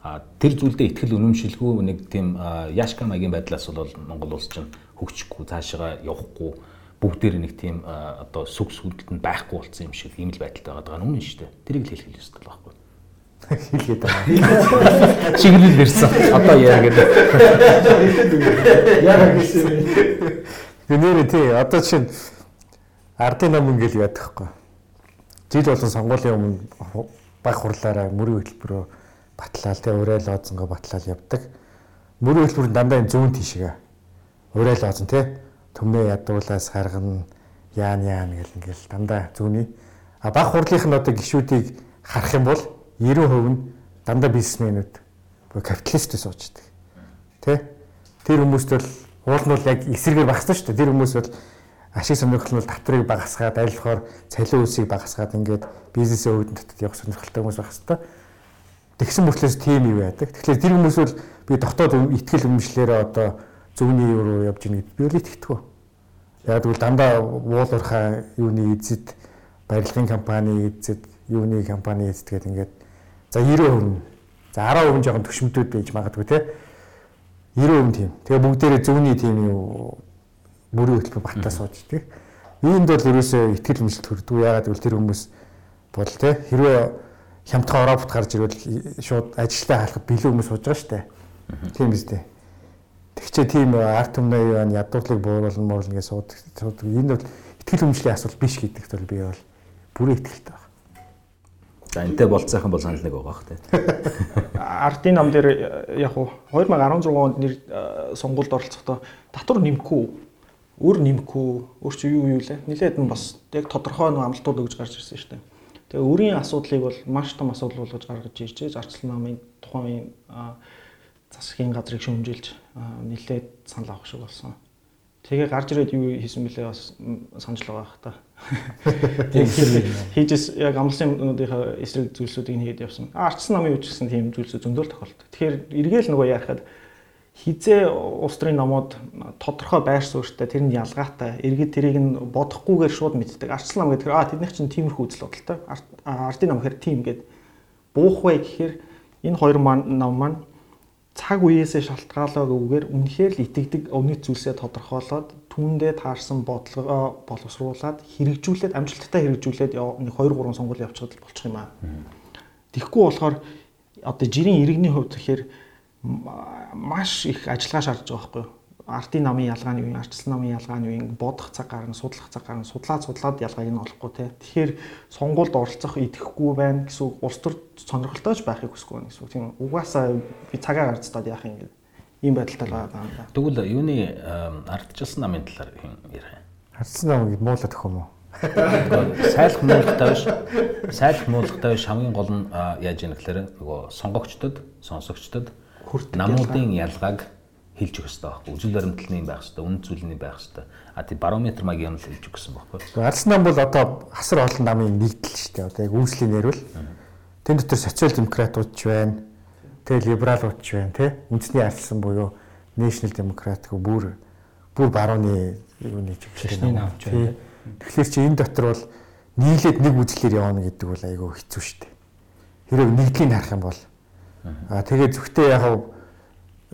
А тэр зүйлдээ ихтгэл үнэмшилгүй нэг тийм яшка магийн байдлаас бол Монгол улс чинь хөгжихгүй цаашаа явахгүй бүгдээр нэг тийм одоо сүг сүгэлд нь байхгүй болсон юм шиг ийм л байдалтай байгаа нь үнэн шүү дээ. Тэрийг л хэлэх хэрэгтэй л байхгүй. Хэлгээд байгаа. Чиглэл ирсэн. Одоо яа гэдэг. Яагаад гэсэн Гэнэрэ тий одоо чинь ардын ном ингээл яадаг хгүй. Жил болон сонгуулийн өмнө баг хурлаараа мөрийн хөтөлбөрөөр батлаал тий урайл оозонго батлаал явдаг. Мөрийн хөтөлбөр дандаа энэ зүүн тишгээ. Урайл оозон тий төмнөө ядуулаас гаргана яан яан гэл ингээл дандаа зүүний. А баг хурлынх нь одоо гişүүдийг харах юм бол 90% нь дандаа бизнесмэнүүд буюу капиталист суучдаг. Тэ? Тэр хүмүүст бол уул нь бол яг эсрэгээр багассан шүү дээ. Тэр хүмүүс бол ашиг сонирхол нь бол татварыг багасгаад айлхоор цалин үсийг багасгаад ингээд бизнесээ үүдэн татад явах сонирхолтой хүмүүс байх хэвээр. Тэгсэн мөртлөөс тийм юу яадаг. Тэгэхээр тэр хүмүүс бол би дотоод ихтгэл өмчлөлөөрөө одоо зөвний юу руу явж ийн гэд би бол итгэдэг. Яг тэгвэл дандаа уулуурхаа юуны эзэд барилгын компани эзэд юуны компани эзэд гэдэг ингээд за 90% за 10% жоохон төшмөдөд байж магадгүй те 90% тийм. Тэгээ бүгдээрээ зөвний тийм юу мөрийн хөтөлбөр батаа суучдаг. Иймд бол ерөөсөө ихтгэл өмчлөлт төрдөг. Ягаад гэвэл тэр хүмүүс бол те хэрвээ хямдхан Европт гарч ирвэл шууд ажилтаа халахад бэлэн хүмүүс сууж байгаа шүү дээ. Тийм биз дээ. Тэгчээ тийм арт өмнөө юу ан ядуурлыг бууруулна муурлна гэж суудаг. Энэ бол ихтгэл өмчлийн асуудал биш гэдэгт бол би бол бүрэн итгэлтэй байна. За энтэй болцоохон бол санал нэг байгаа тий. Ардын нам дээр э, яг уу 2016 онд нэр э, сонгуульд оролцохдоо татвар нэмэхгүй өөр нэмэхгүй өөр чи юу юу лээ нилээд нь бас яг тодорхой нэг амлалтууд өгж гарч ирсэн шүү дээ. Тэгээ өрийн асуудлыг бол маш том асуудал болгож гаргаж иржээ. Зарцлан намын тухайн засгийн газрыг шөмжилж нилээд санал авах шиг болсон. Тэгээ гарч ирээд юу хийсэн бэлээ бас санаж л байгаа хта. Хийжс яг амлсан юмнуудынхаа эсрэг зүйлсүүдийг нь хийгээд явсан. Арчсан намын үуч гэсэн тийм зүйлсүүд зөндөл тохиолддог. Тэгэхээр эргээл нөгөө яахад хизээ улс төрийн номууд тодорхой байр суурьтай тэр нь ялгаатай иргэд тэрийг нь бодохгүйгээр шууд мэддэг. Арчлан нам гэдэг а тэднийх чинь тиймэрхүү үзэл бодолтой. Ардын нам гэхээр тийм гээд буух бай гэхээр энэ хоёр нам маань цаг үеэсээ шалтгаалаагүйгээр үнэхээр л итгэдэг өмнөд зүйлсээ тодорхойлоод түүндээ таарсан бодлогоо боловсруулад хэрэгжүүлээд амжилттай хэрэгжүүлээд яв- нэг 2 3 сонгуул явчихад л болчих юм аа. Тэгэхгүй болохоор одоо жирийн иргэний хувьд тэгэхээр маш их ажиллагаа шаардж байгаа байхгүй юу? Ардын намын ялгааны үеийн, арчилсан намын ялгааны үеийн бодох цаг гарна, судлах цаг гарна, судлаад судлаад ялгааг нь олохгүй те. Тэгэхээр сонгуульд оролцох идэхгүй байна гэсэн үг улс төр сонирхолтойч байхыг хүсэхгүй байна гэсэн үг. Тийм угаасаа би цагаа гарцтаад яах юм гээд ийм байдалтай байгаа юм да. Тэгвэл юуны ардчилсан намын талаар хин ярих юм. Хардсан намыг муулаад өгөх юм уу? Сайлах муулахтай биш. Сайлах муулахтай биш хамгийн гол нь яаж яах гэхээр нөгөө сонгогчдод, сонсогчдод намуудын ялгааг хэлж өгөх хэрэгтэй байхгүй. Үзэл баримтлалын байх хэрэгтэй, үнд зүйлний байх хэрэгтэй. А тий барометр маяг юм л хэлж гэсэн байхгүй. Арс нам бол одоо хасар олон намын нэгдэл шүү дээ. Одоо яг үүслийн нэрвэл тэн дотор социал демократууд ч байна. Тэгээ либералууд ч байна тий. Үндэсний альсан буюу National Democrat гэх бүр бүр барууны юуны чиглэлийн нам ч байна. Тэгэхээр чи энэ дотор бол нийлээд нэг үзлэр явна гэдэг бол айгүй хэцүү шүү дээ. Хэрэг нэгдлийг харах юм бол аа тэгээ зөвхтөө яг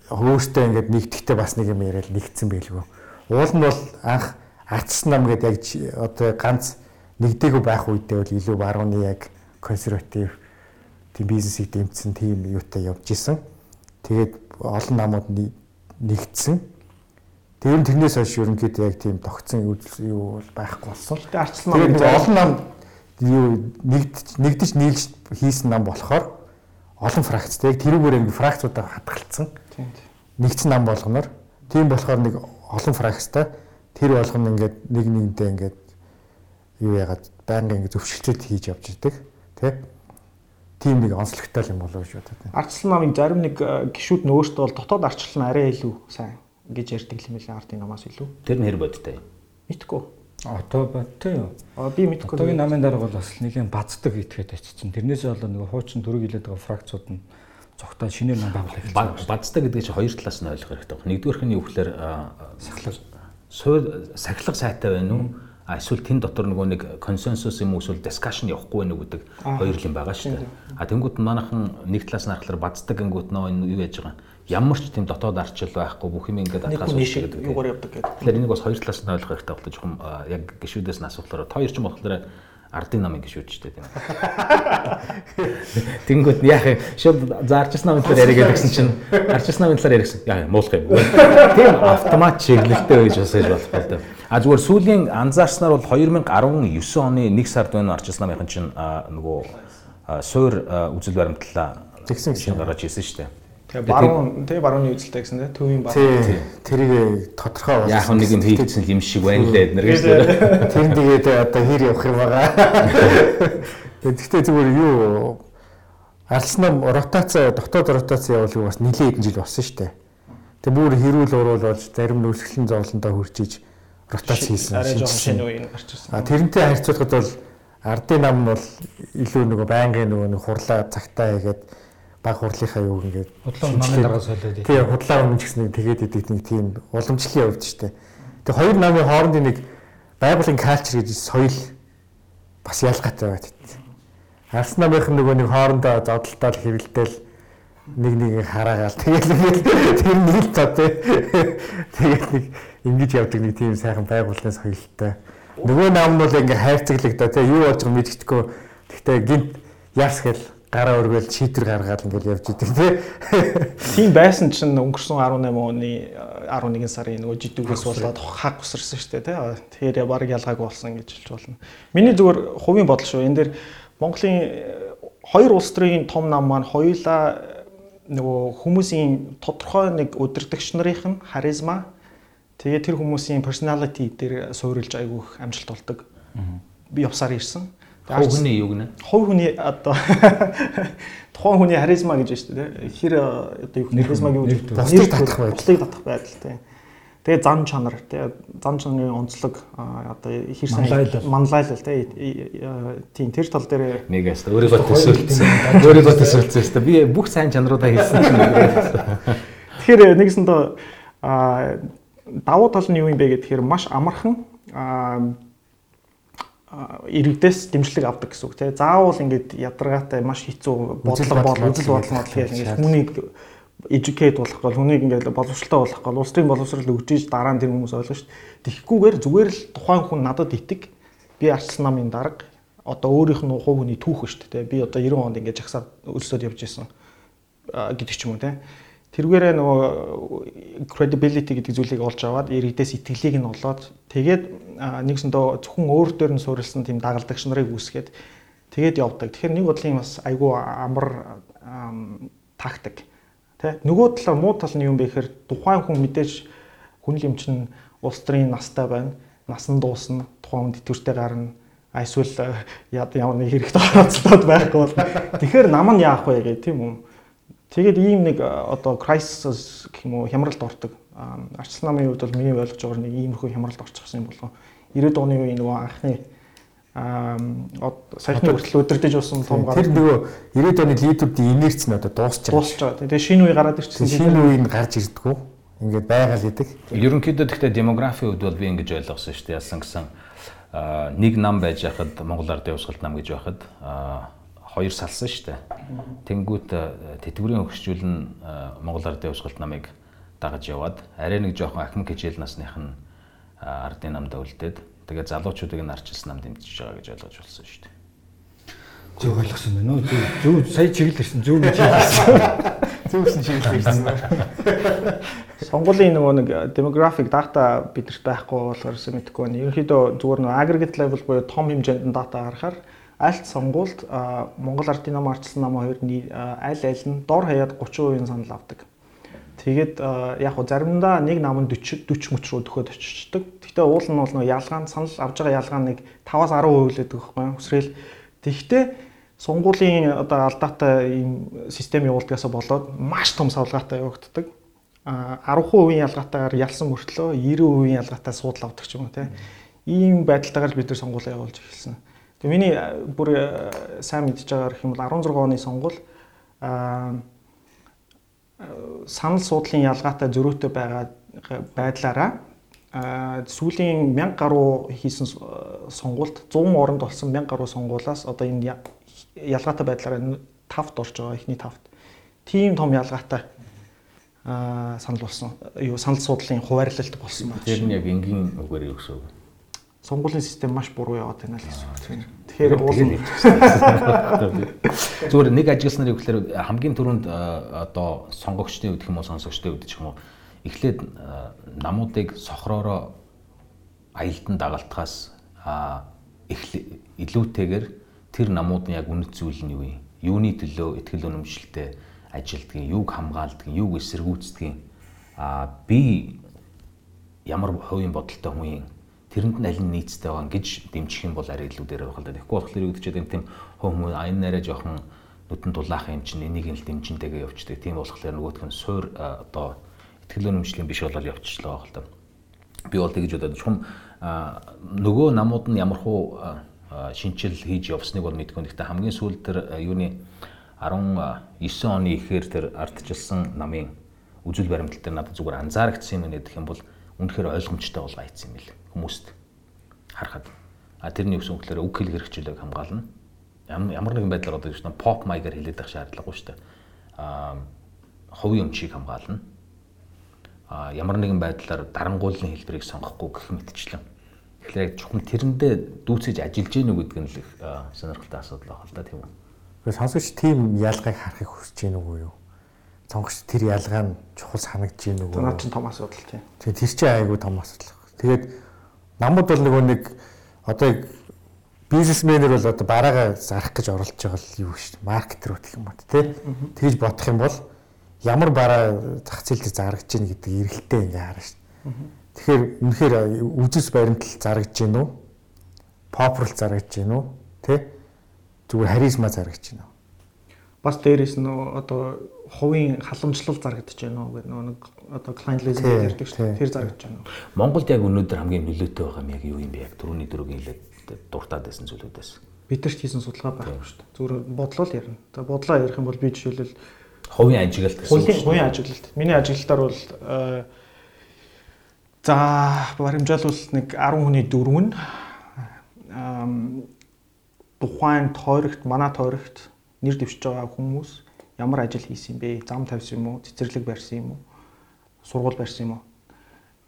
өөртөө ингээд нэгдэхдээ бас нэг юм яриад нэгдсэн байлгүй. Уул нь бол анх арчс нам гэдэг яг одоо ганц нэгдээгүй байх үедээ бол илүү барууны яг консерватив тийм бизнесийг дэмжсэн тийм юутай явж исэн. Тэгээд олон намууд нэгдсэн. Тэр нь тэрнээс хойш ерөнхийдөө яг тийм тогтсон юу бол байхгүй болсон. Гэтэ арчсан нам олон нам юу нэгдэж нэгдэж нийлж хийсэн нам болохоор олон фракцтэй яг тэрүүгээр ингэ фракцуудаа хадгалсан. Нэгдсэн нам болгоноор тийм болохоор нэг олон фракцтай тэр болгоно ингээд нэг нэгнтэй ингээд юу яагаад байнга ингээд зөвшөлтөд хийж явж идэг тий тийм нэг онцлогтой юм болов гэж бодод байна. Ардчлал намын зарим нэг гişүүд нь өөртөө бол дотоод ардчлал нь арай илүү сайн гэж ярьдаг юм билээ ардын намаас илүү. Тэр нь хэр бодтой юм? Мэдхгүй. Одоо бодтой юу? Аа би мэдхгүй. Одоогийн намын дарга бол бас нэлийн бацдаг итгээд очсон. Тэрнээс болоо нэг хуучин төрөг хилээд байгаа фракцууд нь цогтоо шинээр нам байгуулах. Бацдаг гэдэг чинь хоёр талаас нь ойлгох хэрэгтэй байна. Нэгдүгээрх нь юу гэхээр сахлах суурь сахилах сайтай байна уу? Эсвэл тэн дотор нөгөө нэг консенсус юм уу эсвэл дискшн явахгүй байна уу гэдэг хоёр юм байгаа шүү дээ. А тэнгууд манайхан нэг талаас нь харахаар бацдаг гингүүд нөө юу яаж байгаа ямар ч тийм дотоод арчил байхгүй бүх юм ингээд атгаас үүсгэж гэдэг. Юугаар явдаг гэдэг. Тэгэхээр энийг бас хоёр талаас нь ойлгох хэрэгтэй болтой жоохон яг гişүүдээс нь асуулаараа хоёр ч юм болохоор ардын намын гişүүд ч тийм. Тэнгүүд яах юм шууд заарчс намын талаар яриа гэсэн чинь арчс намын талаар яриа гэсэн. Яа муулах юм. Тийм автомат чиглэлтэй байж бас гэж болох болтой. А зүгээр сүүлийн анзаарснаар бол 2019 оны 1 сард байна арчс намынхан чинь нөгөө суур үзэл баримтлаа тэгсэн шин гаргаж ирсэн шүү дээ. Тэгээ баруун тий барууны үзэлтэй гэсэн тий төвийн баруун. Тэрийг тодорхой болсон. Яг нэг юм хийгдсэн юм шиг байна лээ эднэр гэж. Тэр тэгээд одоо хэр явах юм байгаа. Тэгэхдээ зүгээр юу арслан ротац дотоод ротац явуулыг бас нэлээд хэдэн жил болсон шүү дээ. Тэг бүр хэрүүл уруул болж зарим нүсгэлэн зовлонтой хурчиж ротац хийсэн. Арай жоохон шинэ үеийн гарч ирсэн. А тэрнтэй харьцуулахад бол ардын нам нь бол илүү нөгөө байнгын нөгөө нэг хурлаа цагтаа хийгээд баг хурлынхаа юу ингээд худлаа намын дараа солиод тий худлаа өмнө ч гэсэн тэгээд идэг нэг тийм уламжлалын явж штэ. Тэгээ хоёр намын хоорондын нэг байгуулын калчер гэж соёл бас ялгаатай байт. Арс намынх нөгөө нэг хоорондоо зодтолтол хэрэлдээл нэг нэг хараагаал тэгээд нэг тэр нэг цаа тий. Тэгээд нэг ингэж явдаг нэг тийм сайхан байгууллагын соёлтой. Нөгөө нам нь бол ингээ хайрцаглагдаа тий юу болж байгааг мэдчихдэггүй. Гэхдээ гинт яс гэл гараа өргөөл шийдвэр гаргаад ингээл явж идэг тий. Тийм байсан чинь өнгөрсөн 18 оны 11 сарын нөгөө жидүүгээс болоод хаг усарсан шүү дээ тий. Тэгэхээр баг ялгаагүй болсон гэж хэлж болно. Миний зүгээр хувийн бодол шүү. Энэ дээр Монголын хоёр улс төрийн том нам маань хоёулаа нөгөө хүмүүсийн тодорхой нэг удирдагч нарын харизма тэгээ тэр хүмүүсийн personality дээр суурилж айгүйх амжилт болдог. Би явсаар ирсэн. Хувь хүний юу гэнэ? Хувь хүний одоо тухайн хүний харизма гэж байна шүү дээ. Хэр одоо юу харизмаг юу гэж бусдыг татах байдал. Бусдыг татах байдал тийм. Тэгээ зан чанар тий. Зан чанарын онцлог одоо хэр сайн манлайлал. тий. Тийм тэр тал дээр нэгээс өөрийгөө төсөөлсөн. өөрийгөө төсөөлсөн шүү дээ би бүх сайн чанаруудаа хийсэн чинь тэгэхээр нэгсэндээ давуу тал нь юу юм бэ гэхээр маш амархан иргэдээс дэмжлэг авдаг гэсэн үг тийм заавал ингээд ядаргаатай маш хэцүү бодлого бол үзэл бодлого бодлого ингээд хүнийг educate болох гол хүнийг ингээд боловсралтай болох гол улс төрийн боловсрал өгчиж дараа нь тэр хүмүүс ойлгож шүү дээ. Тэгэхгүйгээр зүгээр л тухайн хүн надад итэг би арчсан намын дарга одоо өөрийнх нь хувь хүний түүх шүү дээ. Би одоо 90 онд ингээд жагсаад өлсөд явж исэн гэдэг ч юм уу тийм тэрүүгээрээ нөгөө credibility гэдэг зүйлийг олж аваад иргэдээс итгэлийг нь олоод тэгээд нэгсэндөө зөвхөн өөр дээр нь суурилсан тийм дагалдагч нарыг үүсгээд тэгээд явдаг. Тэгэхээр нэг бодлын бас айгүй амар тактик. Тэ нөгөө талаа муу тал нь юм бэ гэхээр тухайн хүн мэдээж хүн лимчин улс төрийн настай байна. насан дуусна, тухайн хүнд итгэвчтэй гарна. Эсвэл яд ямар нэг хэрэгтэй оролцоод байхгүй бол тэгэхээр нам нь яах вэ гэх тийм үү. Тэгээд ийм нэг одоо crisis гэх юм уу хямралд ордог. Арчлан намын хувьд бол миний ойлгож байгаагаар нэг иймэрхүү хямралд орчихсон юм болов. 90-ад оны үеийн нөгөө анхны аа саяхны хүртэл өдөрдөж усан том гар. Тэр нөгөө 90-ад оны лидерүүдийн инерц нь одоо дуусч байгаа. Дуусч байгаа. Тэгээ шинэ үе гараад ирчихсэн. Шинэ үе нь гарч ирдэггүй. Ингээд байгаль идэг. Ерөнхийдөө гэхдээ демографийн хувьд бол би ингэж ойлгосон шүү дээ. Ялсан гэсэн нэг нам байж хахад Монгол Ардын Явсгалт нам гэж байхад хоёр салсан шүү дээ. Тэнгүүт тэтгэврийн өгсчүүл нь Монгол Ардын Явсгалт намыг дагаж яваад арай нэг жоохон ахмад хичээл насных нь ардын намдаа үлдээд тэгээ залуучуудыг нь арчилсан нам дэмжиж байгаа гэж ойлгож болсон шүү дээ. Зөв ойлгосон байна уу? Зөв зөв сая чиглэлсэн зөв гэж хэлсэн. Зөвсөн чиглэлсэн. Сонгуулийн нөгөө нэг demographic data бидэрт байхгүй болохоор мэдэхгүй байна. Ерөнхийдөө зүгээр нөгөө aggregate level буюу том хэмжээнд дата харахаар альт сонгуульд Монгол Ардын нам арчилсан нам хоёр аль аль нь дор хаяад 30% санал авдаг. Тэгээд яг хөө заримдаа нэг нам нь 40 40 мөч рүү төхөд очичдаг. Гэхдээ уул нь бол нөгөө ялгаан санал авж байгаа ялгаа нэг 5-аас 10% л байдаг байхгүй юу? Хүсрээл Тэгэхдээ сунгуулийн одоо алдаатай ийм систем явуулдгаасаа болоод маш том савлгаатай явагддаг. А 10% ялгаатайгаар ялсан мөртлөө 90% ялгаатай суудл авдаг ч юм уу тийм. Ийм байдалтайгаар бид нар сонгуулаа явуулж эхэлсэн. Тэгээ миний бүр сайн мэдж байгаагаар хэм бол 16 оны сонгуул санал суудлын ялгаатай зөрүүтэй байгаа байдлаараа сүүлийн 1000 гаруй хийсэн сонгуульд 100 оронд болсон 1000 гаруй сонгуулаас одоо энэ ялгаатай байдлаараа тавт орж байгаа эхний тавт. Тийм том ялгаатай аа санал болсон. Юу санал суудлын хуваарлалт болсон байна. Тэр нь яг энгийн үгээр юу гэсэн үг? Сонгуулийн систем маш буруу яваад байна л гэсэн үг. Тэгэхээр уул зүгээр нэг ажигласан нарыг гэхээр хамгийн түрүүнд одоо сонгогчдын үед юм уу сонсогчдын үед ч юм уу эхлээд намуудыг сохроороо аялдан дагалдахаас илүүтэйгээр тэр намуудын яг үнэт зүйл нь юу юм? Юуны төлөө ихтгэл үнэмшилтэй ажилдгийг, юуг хамгаалдаг, юуг эсэргүүцдэг а би ямар хувийн бодолтой хүн юм тэрэнд нь аль нь нийцтэй байгаа гэж дэмжих юм бол арай илүү дээр байх л да. Тэгэхгүй болохоор юу гэдэг чинь тийм хүн хүмүүс айн нараа жоохон нүдэн дулаах юм чинь энийг л дэмжинтэйгээ явчихдаг. Тийм болохоор нөгөөх нь суур одоо ихтгэл үнэмшлийн биш болол явчихлаа байх л да. Би бол тэгж бодоод чухам нөгөө намууд нь ямархуу шинжил хийж явсныг бол мэдгүй. Гэхдээ хамгийн сүүлд тэр юуны 19 оны ихээр тэр ардчилсан намын үзүүл баримтал дээр надад зүгээр анзаарэгдсэн юм гэдэг юм бол үнэхээр ойлгомжтой бол айцсан юм бэл хүмүүст харахад. А тэрний үсэн үгээр үг хэл хэрэгчлээг хамгаална. Ямар нэгэн байдлаар одоо гэж поп маягаар хэлээд байх шаардлагагүй шүү дээ. А хувийн өмчийг хамгаална а ямар нэгэн байдлаар дарангууллын хэлбэрийг сонгохгүй гэх мэтчлэн. Тэгэхээр яг чухам тэрэндээ дүүцэж ажиллаж гэнэ гэдэг нь л их сонирхолтой асуудал байна л да тийм үү. Тэгэхээр сонсогч тийм ялгааг харахыг хүсэж гэнэ үгүй юу? Сонгогч тэр ялгаа нь чухал санагдж гэнэ үгүй юу? Наад чинь том асуудал тийм. Тэгээ тэр чинь айгүй том асуудал. Тэгээд намууд бол нөгөө нэг одоо бизнесмэнэр бол одоо бараагаа зарах гэж оролдож байгаа л юу шүү дээ. Маркетерүүд гэх юм бат тий. Тэгж бодох юм бол ямар бараа зах зээл дээр зарагдж гин гэдэг эргэлтээ ингээ харна шүү дээ. Тэгэхээр үнэхээр үжис баримтал зарагдж гин үү? Попрал зарагдж гин үү? Тэ? Зүгээр харизма зарагдж гин үү? Бас дээрээс нөө одоо хувийн халамжлал зарагдж байна уу гэдэг нэг одоо clientelism ярьдаг шүү дээ. Тэр зарагдж байна уу? Монголд яг өнөөдөр хамгийн нөлөөтэй байгаа юм яг юу юм бэ? Яг түрүүний дөрөгийн хэлээд дуртаад байсан зүйлүүдээс. Бид нар ч хийсэн судалгаа байхгүй шүү дээ. Зүгээр бодлоо л ярина. Тэгээ бодлоо ярих юм бол би жишээлбэл Хувийн ажиглалт гэсэн үг. Хувийн ажиглалт. Миний ажиглалтаар бол э, за баримжаалвал нэг 10 хүний дөрөв нь тухайн тойрогт, манай тойрогт нэр дэвшиж байгаа хүмүүс ямар ажил хийсэн бэ? Зам тавьсан юм уу? Цэцэрлэг барьсан юм уу? Сургууль барьсан юм уу?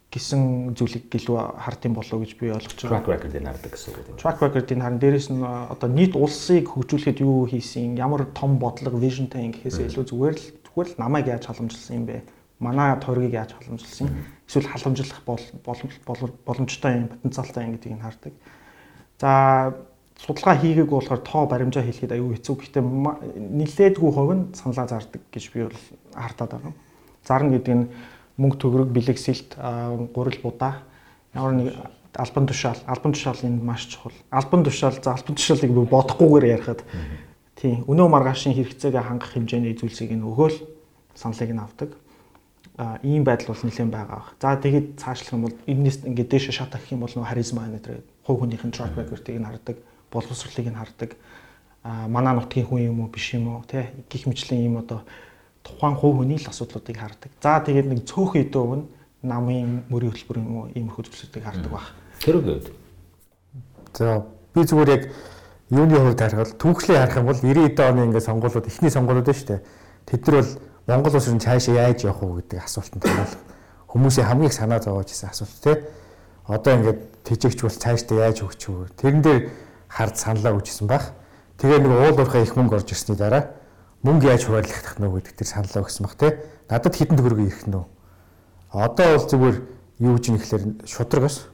гэсэн зүйлийг гэлөө хардсан болов гэж би ойлгож байгаа. Track record-ыг хардаг гэсэн үг тийм. Track record-ыг харна. Дээрээс нь одоо нийт улсыг хөгжүүлэхэд юу хийсэн, ямар том бодлого, visionтэй гэхээс илүү зүгээр л зүгээр л намайг яаж халамжилсан юм бэ? Манай тойргийг яаж халамжилсан? Эсвэл халамжлах боломжтой юм, потенциалтай юм гэдгийг нь хардаг. За судалгаа хийгээг болохоор тоо баримжаа хэлэхэд аюу хэцүү. Гэхдээ нилээдгүй хувь нь саналаа зардаг гэж би бол хартаад байгаа. Зарна гэдэг нь мөнгө төгрөг бэлэг сэлт гурил будаа ямар нэг Албан тушаал, албан тушаал энэ маш чухал. Албан тушаал, за албан тушаалыг бодохгүйгээр ярихад тийм өнөө маргаашийн хэрэгцээгээ хангах хэмжээний зүйлсийг нь өгөөл саналыг нь авдаг. А ийм байдал бол нэлээд байгаа. За тэгээд цаашлах юм бол энэс ингээд дээш шатах гэх юм бол нөгөө харизма өнөдр хувь хүнийхэн track record-ыг нь хардаг, боловсролыг нь хардаг. А манай нутгийн хүн юм уу биш юм уу тий гих мэтлэн ийм одоо тухайн хувь хүний л асуудлуудыг хардаг. За тэгээд нэг цөөхөн өдөө өмнө намын мөрийн хөтөлбөр юм уу иймэрхүү зүйлсүүдийг хардаг баг. Тэр үгээд. За би зүгээр яг юуны хувьд харахад түүхлээ харах юм бол 90 оны ингээд сонгуулиуд эхний сонгуулиуд шүү дээ. Тэд нар бол Монгол улс руу цаашаа яаж явах вэ гэдэг асуултанд хариулах хүмүүсийн хамгийн их санаа зовоож исэн асуулт тий. Одоо ингээд тэжээгч бол цаашдаа яаж хөгжих вэ? Тэрэн дээр хард саналаа өгчсэн баг. Тэгээ нэг уул уурхай их мөнгө орж ирсний дараа мөнгө яаж хуваарлах нь гэдэг тэр саналаа өгсөн баг тий. Надад хідэн төгрөг ирэх үү? Одоо бол зүгээр юу гэж юм ихлээр шудраг бас.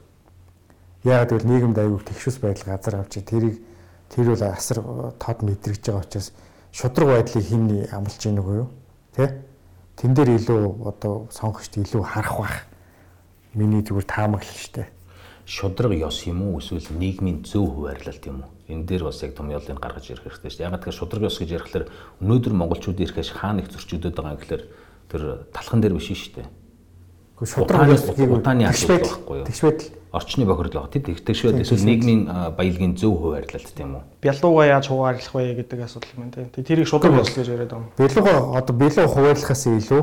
Яагаад гэвэл нийгэмд аягүй тэгшүүс байдал газар авч тэрийг тэр бол асар тод мэдрэгж байгаа учраас шудраг байдлыг хин амлаж ийн үгүй юу? Тэ? Тэн дээр илүү одоо сонгогчд илүү харах бах. Миний зүгээр таамаглал штэ. Шудраг ёс юм уу эсвэл нийгмийн зөв хуваарлалт юм уу? Энэ дээр бас яг том ялыг гаргаж ирэх хэрэгтэй шүү дээ. Ягаад гэвэл шудраг ёс гэж ярихлаар өнөөдөр монголчууд ирэхээс хаана их зөрчигдөд байгаа юм гэхээр тэр талхан дээр биш шүү дээ. Гэхдээ шудраг ёсыг утааны асуудал байхгүй юу? Тэгш байдал орчны бохирдол баг тийм тэгшвэд эсвэл нийгмийн баялагын зөв хуваарлалт тийм үү? Бялууга яаж хуваарлах вэ гэдэг асуудал юм тийм. Тэрийг шудраг ёс гэж яриад байгаа юм. Бялууга одоо бялуу хуваарлахаас илүү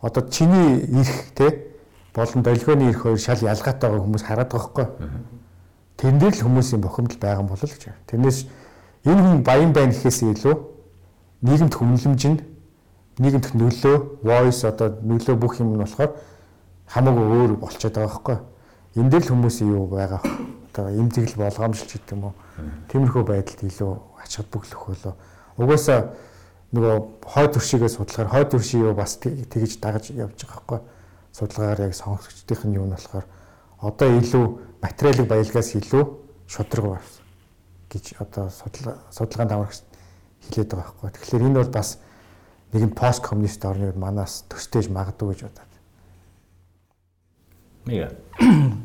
одоо чиний ирэх те болон долгионы ирэх хоёр шал ялгаатай байгаа хүмүүс хараад байгаа хгүй. Тэн дээр л хүмүүсийн бохимдол байгаа болол гэж. Тэрнээс энэ хүн баян байна гэхээс илүү нийгэмд хүмлэмж нь нийгэмд нөлөө, voice одоо нөлөө бүх юм нь болохоор хамаагүй өөр болчиход байгаа байхгүй энэ дээр л хүмүүсийн юу байгаа одоо эмзэгл болгоомжлж гэдэг юм уу? Тиймэрхүү байдалд илүү ачаад бүглэх болоо угаасаа нөгөө хой төршигээ судлахаар хой төршийн юу бас тэгж дагаж явж байгаа байхгүй судалгаагаар яг сонгогчдын нь юу нь болохоор одоо илүү материалын баялгаас илүү шудраг байна гэж одоо судалгаанд аврагч хэлээд байгаа байхгүй тэгэхээр энэ бол бас нэгэн пост коммунист орны манаас төстөж магадгүй гэж бодоод Нэг.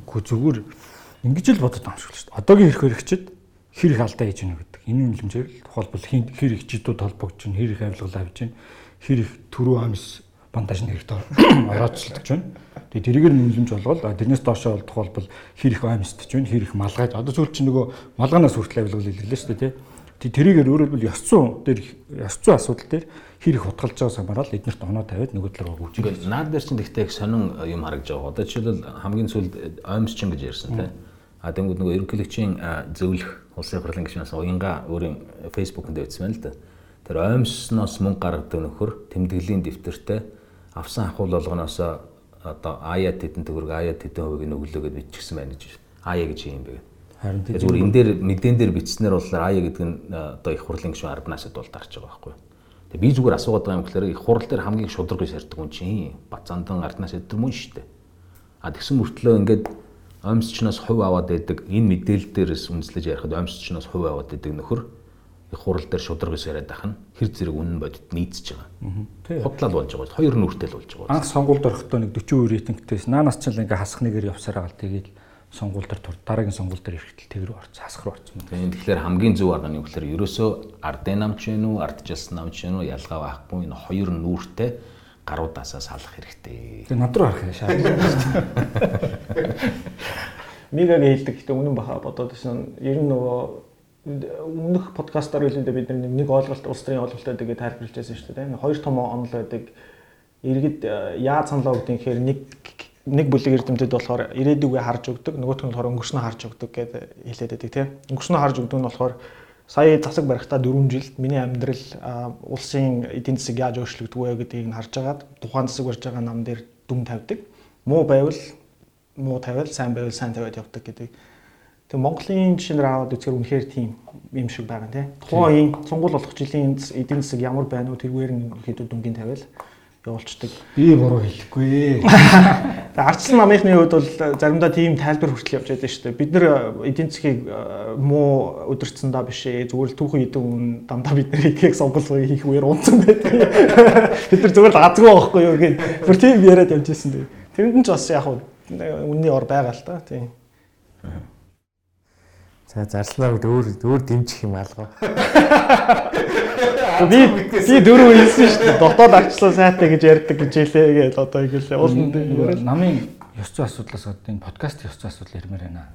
Гү зүгээр ингэж л бодод байгаа юм шиг л шүү дээ. Одоогийн хэрэг хэрэгчид хэр их алдаа хийж гэнэ гэдэг. Энэ үнэлэмжээр л тухайлбал хэр их жидүүд холбогдож байна, хэр их авилгал авж байна, хэр их төрөө амс бандаж нэрэгт орооцолдож байна. Тэгээ тэрийгээр үнэлэмж болгоод тэрнээс доошоо бол тухайлбал хэр их амсдж байна, хэр их малгайж. Одоо зүйл чинь нөгөө малгаанаас хүртэл авилгал илэрлээ шүү дээ, тий. Тэрийгээр өөрөөр хэлбэл ёс зүйн дээр ёс зүйн асуудал дээр хэр их хутгалж байгаа самаараа л эднэрт оноо тавиад нөгөө талаар өгч. Ингээл наад дээр чинь тэгтээ их сонин юм харагдж байгаа. Одоо жишээлбэл хамгийн сүүлд оймсчин гэж ярьсан тийм. А тэнгууд нөгөө ерөнхийлөгчийн зөвлөх улсын хурлын гишүүнээс уянга өөрийн фэйсбүүкэнд өгсөн байна л да. Тэр оймсноос мөнгө гаргадаг нөхөр тэмдэглэлийн дэвтэртээ авсан ахуул болгоноос одоо аяа тэдэн төгрөг аяа тэдэн хувийг өглөө гэж бичсэн байна гэж. Аяа гэж юм бэ. Харин тийм зүгээр энэ дээр мэдэн дээр бичснээр бол аяа гэдэг нь одоо их хурлын гишүүн арбанасад бол дарж байгаа байхгүй юу? Тэгээ би зүгээр асуугаад байгаа юм гэхээр их хурал дээр хамгийн шудраг гэж ярьдаг хүн чинь Бацаандан арднаас өдр мөн шүү дээ. А тэгсэн мөртлөө ингээд оймсчноос хувь аваад байдаг энэ мэдээлэл дээрээс үнслэж ярихад оймсчноос хувь аваад байдаг нөхөр их хурал дээр шудраг гэж яриад ах нь хэр зэрэг үнэн бодит нийцж байгаа. Худлал болж байгаа. Хоёр нүртэл болж байгаа. Анх сонгуульд орохдоо нэг 42 рейтингтээс наанаас ч л ингээ хасах нэгээр явсараа гал тэгээд сонгуул дээр тур дараагийн сонгуул дээр ирэхдээ тэг рүү орц хасах руу орсон. Тэгээд тэгэхээр хамгийн зөв арга нь юу гэхээр ерөөсөө ардын намч вэ үү, арджилсан намч вэ үү ялгаа байхгүй энэ хоёр нүүртэй гаруудаасаа салах хэрэгтэй. Тэгээд над руу харах шаардлага. Мигаг хэлдэг гэхдээ үнэн баха бодоод байсан. Ер нь нөгөө өмнөх подкастаар хэлэндээ бид нэг ойлголт улс төрийн ойлголтоо тэгээд тайлбарлаж байсан шүү дээ. Хоёр том онол байдаг. Иргэд яаж саналаа өгдөг гэхээр нэг нэг бүлэг эрдэмтэд болохоор ирээдүгээ харж өгдөг, нөгөөх нь болохоор өнгөрснөө харж өгдөг гэдэг хэлээд байдаг тийм. Өнгөрснөө харж өгдөг нь болохоор сая засаг барихтаа 4 жилд миний амьдрал улсын эдийн засаг яаж өөрчлөгдөв вэ гэдгийг нь харж агаад тухайн засаг барьж байгаа нам дээр дүн тавьдаг. Муу байвал муу тавиал, сайн байвал сайн тавиад явдаг гэдэг. Тэгээ Монголын жишээнээр аваад үзэхээр үнэхээр тийм юм шиг байгаа тийм. Тухайн сонгуул болох жилийн эдийн засаг ямар байна уу тэргээр нь хэд дүнгийн тавиал явуулцдаг. Би буруу хэлэхгүй. Тэгээ ардчлан намынхны хувьд бол заримдаа тийм тайлбар хүртэл явж байдаг шүү дээ. Бид нэр эдийн засгийг муу өдөрцөндөө биш ээ. Зүгээр л түүхэн идэв үн дандаа бид нэр ихийг сонголгоо хийх үеэр унцсан байдаг. Бид нар зүгээр л азгүй байхгүй юу гэж бүр тийм яриад явж ирсэн дээ. Тэрэнд нь ч бас яг үнний ор байгаа л та тийм. За зарлаа үед өөр өөр дэмжих юм алгаа. Би би дөрөв хэлсэн шүү дээ. Дотоод арчлаа сайтай гэж ярьдаг гэж хэлээ гэж одоо ингээл уулын дээр. намын ёс зүйн асуудлаас одоо энэ подкаст ёс зүйн асуудал ярмаар байна.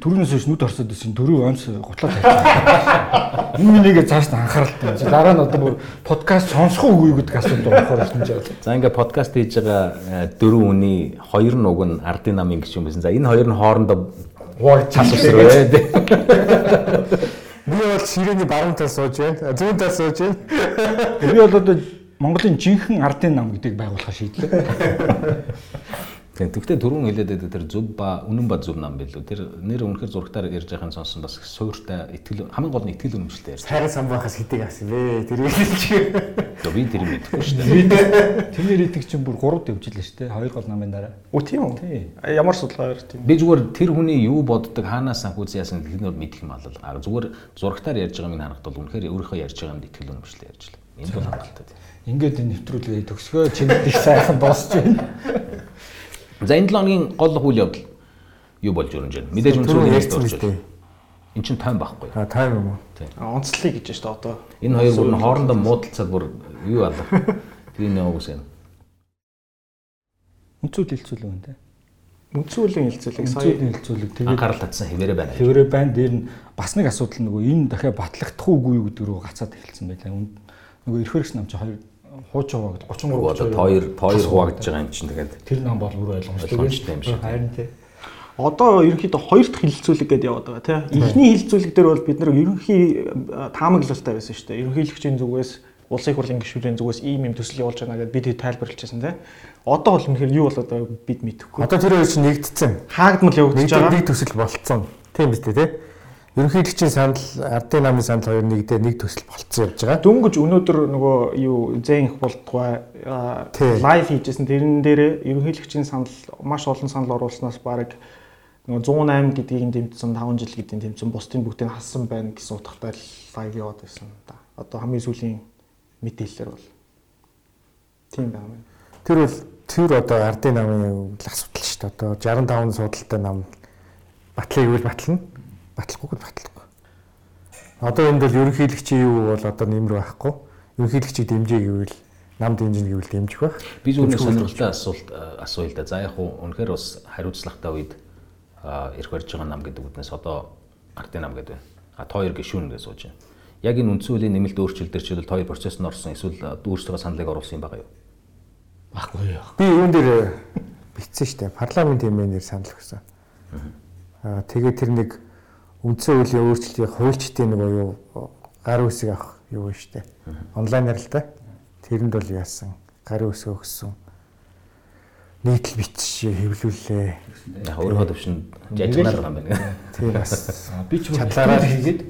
Түрүүнээс хойш нүд орсод байсан дөрөв онц гутлаа тавьчихсан. Энэ минийгээ цааш нь анхааралтай. Дараа нь одоо бүр подкаст сонсох уугүй гэдэг асуудал болохоор ирсэн ч яа. За ингээ подкаст хийж байгаа э, дөрвөн хүний хоёр нь уг нь ардын намын гişүн байсан. За энэ хоёр нь хоорондоо Цас усрээ. Би бол ширээний баруун тал сууж байна. Зүүн тал сууж байна. Би бол одоо Монголын жинхэнэ ардын нам гэдгийг байгуулахаа шийдлээ. Тийм тэгвэл түрүүн хэлээд байдаг тэр зөв ба үнэн ба зөв нам билүү. Тэр нэр үнэхээр зурагтаар ярьж байхын сонсон бас суйртай итгэл хамгийн гол нь итгэл үнэмшилтэй ярьж. Сайхан сан байхаас хэдэг асан бэ? Тэр хэлж. Тэгээ би тэр мэдэхгүй шүү дээ. Тэрний рейтинг чинь бүр 3 дэвжилээ шүү дээ. Хоёр гол намын дараа. Үу тийм үү? Тий. Ямар судалгаар тийм. Би зүгээр тэр хүний юу боддог хаанаас санхүүз яасан гэдгийг нь мэдэх юм алал. Зүгээр зурагтаар ярьж байгаа минь харахад бол үнэхээр өөрийнхөө ярьж байгаа юм итгэл үнэмшилтэй ярьж л. Энэ бол хангалттай. Ингээд энэ нэвтрүүлгээ төгсгөө чинд их сайхан дуусч байна. За энэ 7 хоногийн гол үйл явдал юу болж өрнж байна? Мэдээж үнцүүл ярьсан биз дээ. байна. Эн чин тайм байхгүй. А тайм юм уу? Онцлог гэж шүү дээ одоо. Энэ хоёр бүр нь хоорондоо муудалцаад бүр юу алах. Тэр нэг үгсэн. Үнцүүл хилцүүл юм те. Үнцүүлийн хилцүүлэг сая хилцүүлэг тэгээд Анхаарал татсан хэвээрээ байна. хэврээ байна. Дээр нь бас нэг асуудал нөгөө энэ дахиад батлагдах уугүй юу гэдэг рүү гацаад эхэлсэн байлаа. Нөгөө эрхээрс нам чи хоёр хууч хуваа гэдэг 33 Одоо тоор тоор хуваагдж байгаа юм чинь тэгээд тэр нам бол бүр ойлгомжтой юм шиг. Харин тий. Одоо ерөнхийдөө хоёр дахь хилцүүлэг гэдээ яваад байгаа тийм. Эхний хилцүүлэг дээр бол бид нэр ерөнхий э, таамаглалтай байсан шүү дээ. Ерөнхийлөгчийн зүгээс улсын их хурлын гишүүрийн зүгээс ийм юм төсөл явуулж байгаа гэдээ бид тайлбарлажсэн тийм. Одоо бол үнэхээр юу болоод байгааг бид мэдэхгүй. Одоо тэр хоёр чинь нэгдсэн. Хаагдмал явагдаж байгаа. нэг төсөл болцсон. Тийм биз дээ, тий? Ерөнхийлөгчийн санал, ардын намын санал хоёр нэгдээ нэг төсөл болцсон явж байгаа. Дөнгөж өнөөдөр нөгөө юу зэн их болтугай лайв хийжсэн тэрэн дээр ерөнхийлөгчийн санал маш олон санал оруулснаас баг нөгөө 108 гэдгийг тэмцсэн 5 жил гэдгийг тэмцсэн бусдын бүгдийг хассан байна гэсэн утгатай лайв яваад байсан да. Одоо хамгийн сүүлийн мэдээлэлээр бол тийм байна. Тэр бол тэр одоо ардын намын асуудал шүү дээ. Одоо 65 судалтай нам батлыг үл батлна. Батлахгүйг батлахгүй. Одоо энд бол ерөнхийлөгчийн юу бол одоо нэмэр байхгүй. Ерөнхийлөгчийг дэмжиж гэвэл нам дэмжинэ гэвэл дэмжих байх. би зүгээр сонирхолтой асуулт асууя л да. За яг хуу үнэхээр бас хариуцлагатай үед ирэх барьж байгаа нам гэдэг үднээс одоо ардын нам гэдэг байна. А тоор гişүүн гэж сууж байна. Яг энэ үндсэн хуулийн нэмэлт өөрчлөлт төр чиглэл тоор процесс нь орсон эсвэл өөрсдөө саналыг оруулсан юм байгаа юу? Баггүй яа. Би юун дээр бичсэн шүү дээ. Парламент хэмээнээр санал өгсөн. Аа тэгээд тэр нэг үндсэн хуулийн өөрчлөлтийн хуульчдын нэг юу гар үсэг авах юу вэ шүү дээ. Онлайнаар л да. Тэрэнд бол яасан гар үсэг өгсөн. Нийтл бичиж хэвлүүлээ. Яг өөрөө төвшин жажмаар байгаа юм байна. Тийм бас Би ч Чадлаараа хийгээд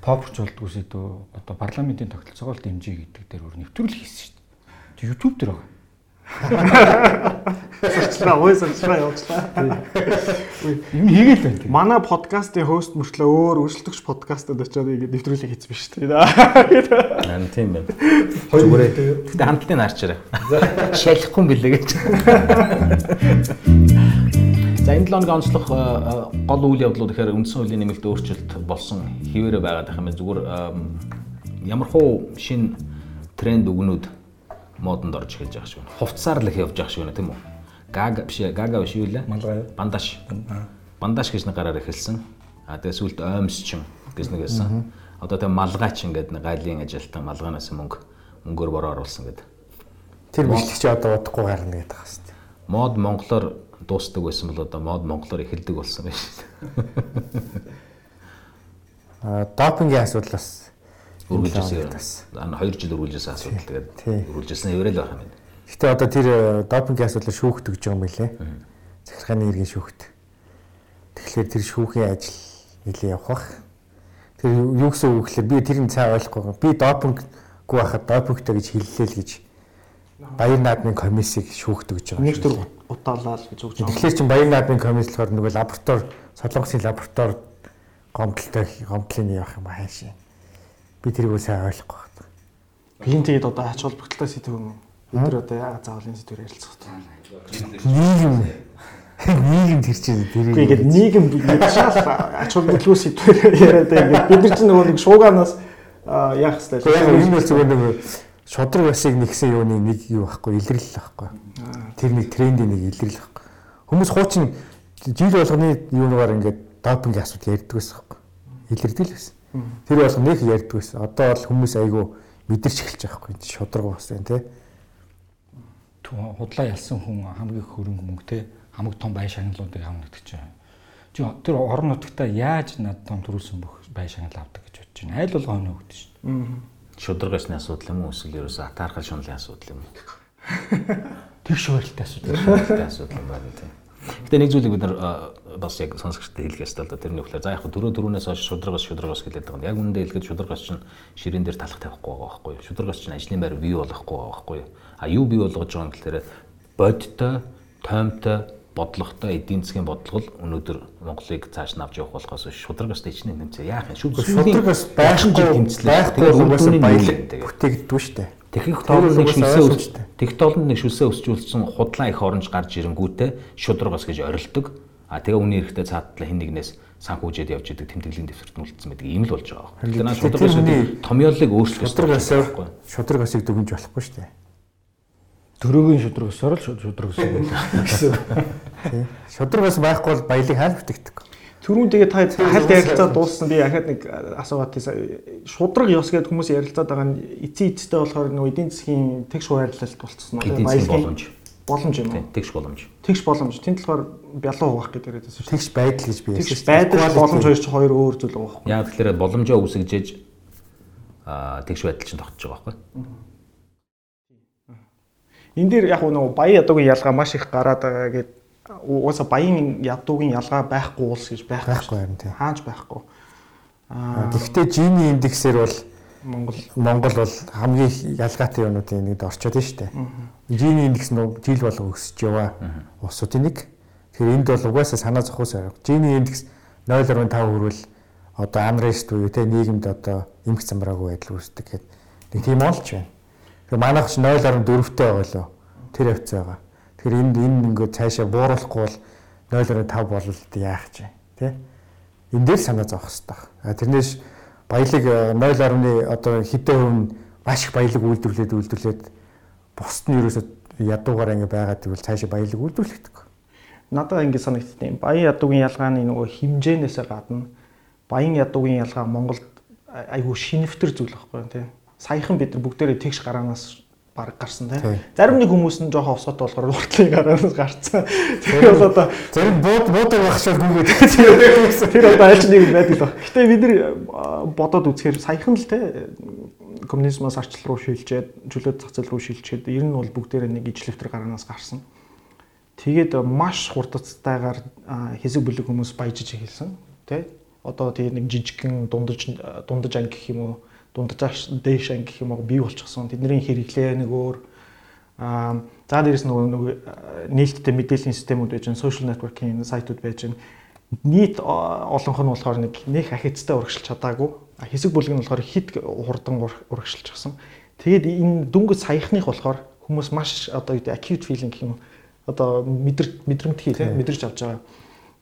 попорч болдгоосээ дөө одоо парламентын тогтолцоогоо л дэмжиж гэдэг дээр өөр нэвтрүүлэг хийсэн шүү дээ. YouTube дээр байгаа. Сурчлаа, ой сурчлаа явуулчлаа. Юм хийгээл байна. Манай подкастын хост мөртлөө өөр өрсөлдөгч подкастад очиод ингэ нэвтрүүлэг хийсэн биш үү? дээ. Аа тийм байна. Зүгээрээ. Гэтэ хамтдаа наарчаарай. Шалихгүй юм билээ гэж. За энэ 7 хоногийн онцлог гол үйл явдлууд гэхээр үндсэн хуулийн нэмэлт өөрчлөлт болсон хിവэрэ байгаад байх юм. Зүгээр ямар хуу шин тренд үгнүүд модонд орж эхэлж байгаа шүү. Хувцсаар л их явж байгаа шүү тийм үү? Гага биш гага биш юу лээ? Малгай юу? Бандаж. Бандаж гэж нэг гараар эхэлсэн. А тэгээ сүлд оймсчин гэж нэг байсан. Одоо тэгээ малгайч ингээд нэг гайлын ажилтан малгайнаас мөнгө мөнгөөр бороо оруулсан гэдэг. тэр бичлэгч одоо удахгүй гарна гэдэг шүү дээ. Мод монголоор дуустдаг байсан бол одоо мод монголоор эхэлдэг болсон байна шүү. Аа допингийн асуудал бас Үргэлжилсэн. бас. Ана 2 жил үргэлжилсэн асуудал тэгээд үргэлжилсэн хэврэл байх юм байна. Гэтэ одоо тэр э, допингийн асуудал шүүхт өгж байгаа юм билэ. Захиргааны иргэн шүүхт. Тэгэхээр тэр шүүхийн ажил нэлээ явах бах. Тэр юу гэсэн үг гэхээр би тэрийг цаа ойлгохгүй. Би допинггүй байхад допингтэй гэж хэллээ л гэж Баяр наадмын комиссийг шүүхт өгж байгаа. Нэг төр дээ. удаалаа л гэж өгч байгаа. Тэгэхээр чин Баяр наадмын комисс болохоор нөгөө лаборатори Солонгосын лаборатори гомдолтой гомдлын явах юм хаашаа. Би тэрийг сайн ойлгохгүй байна. Би энэ тэгээд одоо ач холбогдолтой сэдв юм. Бид нар одоо яагаад заавал энэ сэдвээр ярилцах вэ? нийгэм нийгэм тэр чинь тэр Үгүй ингээд нийгэм шал ач холбогдол сэдвээр яриад байгаа бид нар чинь нөгөө нэг шууганаас аа, яах яг энэ хэвээр. бол зүгээр нэг шодрог басыг нэгсэн юуны нэг юу байхгүй илэрлэл байхгүй. Тэр нэг трендийн нэг илэрлэл байхгүй. Хүмүүс хуучин жил болгоны юунаар ингээд допинг асуудал ярьдаг байсан байхгүй. Илэрдэг л байсан. Тэр болгоно нэг ярьдаг байсан. Одоо бол хүмүүс айгүй мэдэрч эхэлж байгаа байхгүй. Шодрог бас байна те. Түн худлаа ялсан хүн хамгийн хөрөнгө мөнгө те хамаг том бай шагналуудыг авна гэдэг чинь. Чи тэр орон нутгата яаж над том төрүүлсэн бүх бай шагнал авдаг гэж бодож байна. Айл болгоо хөнөө өгдөө шүү дээ. Шударгасны асуудал юм уу эсвэл ерөөсө атаархал шунлын асуудал юм уу? Тэгш хуваарлттай асуудал. Шударгасны асуудал юм байна тийм. Гэтэ нэг зүйлийг бид нар бас яг сонсогчтой хэлэх ёстой л да. Тэрний үгээр за яг дөрөв дөрөвнөөс хойш шударгас шударгас хэлээд байгаа. Яг үүндээ хэлэхэд шударгас чинь ширээн дээр талах тавихгүй байгаа байхгүй юу? Шударгас чинь ажлын байр бий болохгүй байгаа байхгүй юу? А юу бий болгож байгаа юм гэхээр бодтой, тоймтой, бодлоготой эдийн засгийн бодлого л өнөөдөр Монголыг цааш нь авч явах болохоос шударгас дэчний нэмцээ яах юм шүү. Шудрагас байхгүй байхгүй угаас баялаг бүтээгддэг шүү дээ. Техник угаасаа шүлсээ өсч тех тоолнд нэг шүлсээ өсчүүлсэн худлаа их оронж гарч ирэнгүүтээ шударгас гэж орилдог. А тэгээ үний эрэхтэй цаатлаа хин нэгнээс санхүүжээд явж идэг тэмдэглэлийн дэвтэрт нь үлдсэн байдаг ийм л болж байгаа. Тэгэхээр наа шударгас томьёолыг өөрчлөх Шудрагасаар шудрагасыг дүгнж болохгүй шүү дээ. Дөрөгийн шудрагсаар л шудрагс гэсэн. Тий. Шудрагас байхгүй бол баялаг хаал бүтээгдэх. Түрүүн тэгээ та хальт ярилцаа дууссан би ахаад нэг асуугаад тийсэн. Шудраг ёс гэдэг хүмүүс ярилцаад байгаа нь эцсийн эцтэй болохоор нөгөө эдийн засгийн тэгш хуваарлалт болцсон эдийн засгийн боломж. Боломж юм Тийм, уу? тэгш боломж. Тэгш боломж. Тэнд болохоор бялуу хуваах гэдэг яриад байсан шүү. Тэгш байдал гэж би Тэгш байдал боломж хоёр ч хоёр өөр зүйл байгаа байхгүй. Яг тэгэхээр боломжоо үсгэж аа тэгш байдал чинь тогтож байгаа байхгүй. Энд дээр яг нөгөө баян ядуугийн ялгаа маш их гараад байгаа гэд угаасаа баян ядуугийн ялгаа байхгүй улс гэж байхгүй. Байхгүй харин тий. Хааж байхгүй. Аа Гэхдээ Жини индексээр бол Монгол Монгол бол хамгийн ялгаатай юмнуудын нэгд орчод байна шүү дээ. Жини индекс нь жил болго өсөж яваа улсуудын нэг. Тэгэхээр энд бол угаасаа санаа зовхоос арга. Жини индекс 0.5 хүрвэл одоо unrest буюу те нийгэмд одоо эмх замраагүй байдал үүсдэг гэдэг нэг тийм олч байна. Тэгэхээр манайх ч 0.4-тэй байгаа лөө. Тэр хавцаа байгаа. Тэгэхээр энд энэ ингээд цаашаа бууруулахгүй бол 0.5 болол яах ч юм те. Энд дээр санаа зовох хэрэгтэй. А тэрнээс баялаг э, 0.1 одоо хэдэн хувь маш их баялаг үйлдвэрлээд үйлдвэрлээд бусд нь ерөөсөө ядуугаар ингэ байгаад тэгвэл цаашаа баялаг үйлдвэрлэдэг. надад ингэ санагдтiin. Баян ядуугийн ялгааны нөгөө хэмжээнээсээ гадна баян ядуугийн ялгаа Монголд айгүй шинэвтер зүйл байхгүй тийм. Саяхан бид нар бүгдээрээ тэгш гараанаас баг гарсан Тий. тийм. Зарим нэг хүмүүс нь жоохон осоотой болохоор уртлын гараанаас гарцсан. Тэр бол одоо Зарим бууд буудаг багшаа гүгээд тэр одоо аль нэг байдаг л баг. Гэтэ бид нар бодоод үзэхээр саяхан л те коммунизмоос арчлал руу шилжээд чөлөөт зах зээл рүү шилжээд ер нь бол бүгдээрээ нэг ижлэвтер гараанаас гарсан. Тэгээд маш хурдцтайгаар хэсэг бүлэг хүмүүс баяжиж эхэлсэн тий. Одоо тэгээд нэг жижигхэн дундаж дундаж анги гэх юм уу дундаж дээш анги гэх юм уу бий болчихсон. Тэдний хэрэглээ нэг өөр аа за дээрэс нөгөө нөгөө а, нээлттэй мэдээллийн системүүд байж гэн social networking сайтууд байж гэн нийт а, олонх нь болохоор нэг нэг ахицтай урагшилж чадаагүй хэсэг бүлэг нь болохоор хит хурдан ур- урагшилчихсан. Тэгээд энэ дүнгийн саяхных болохоор хүмүүс маш одоо юу acute feeling гэх юм одоо мэдэр мэдрэмтгий тийм мэдэрч авч байгаа.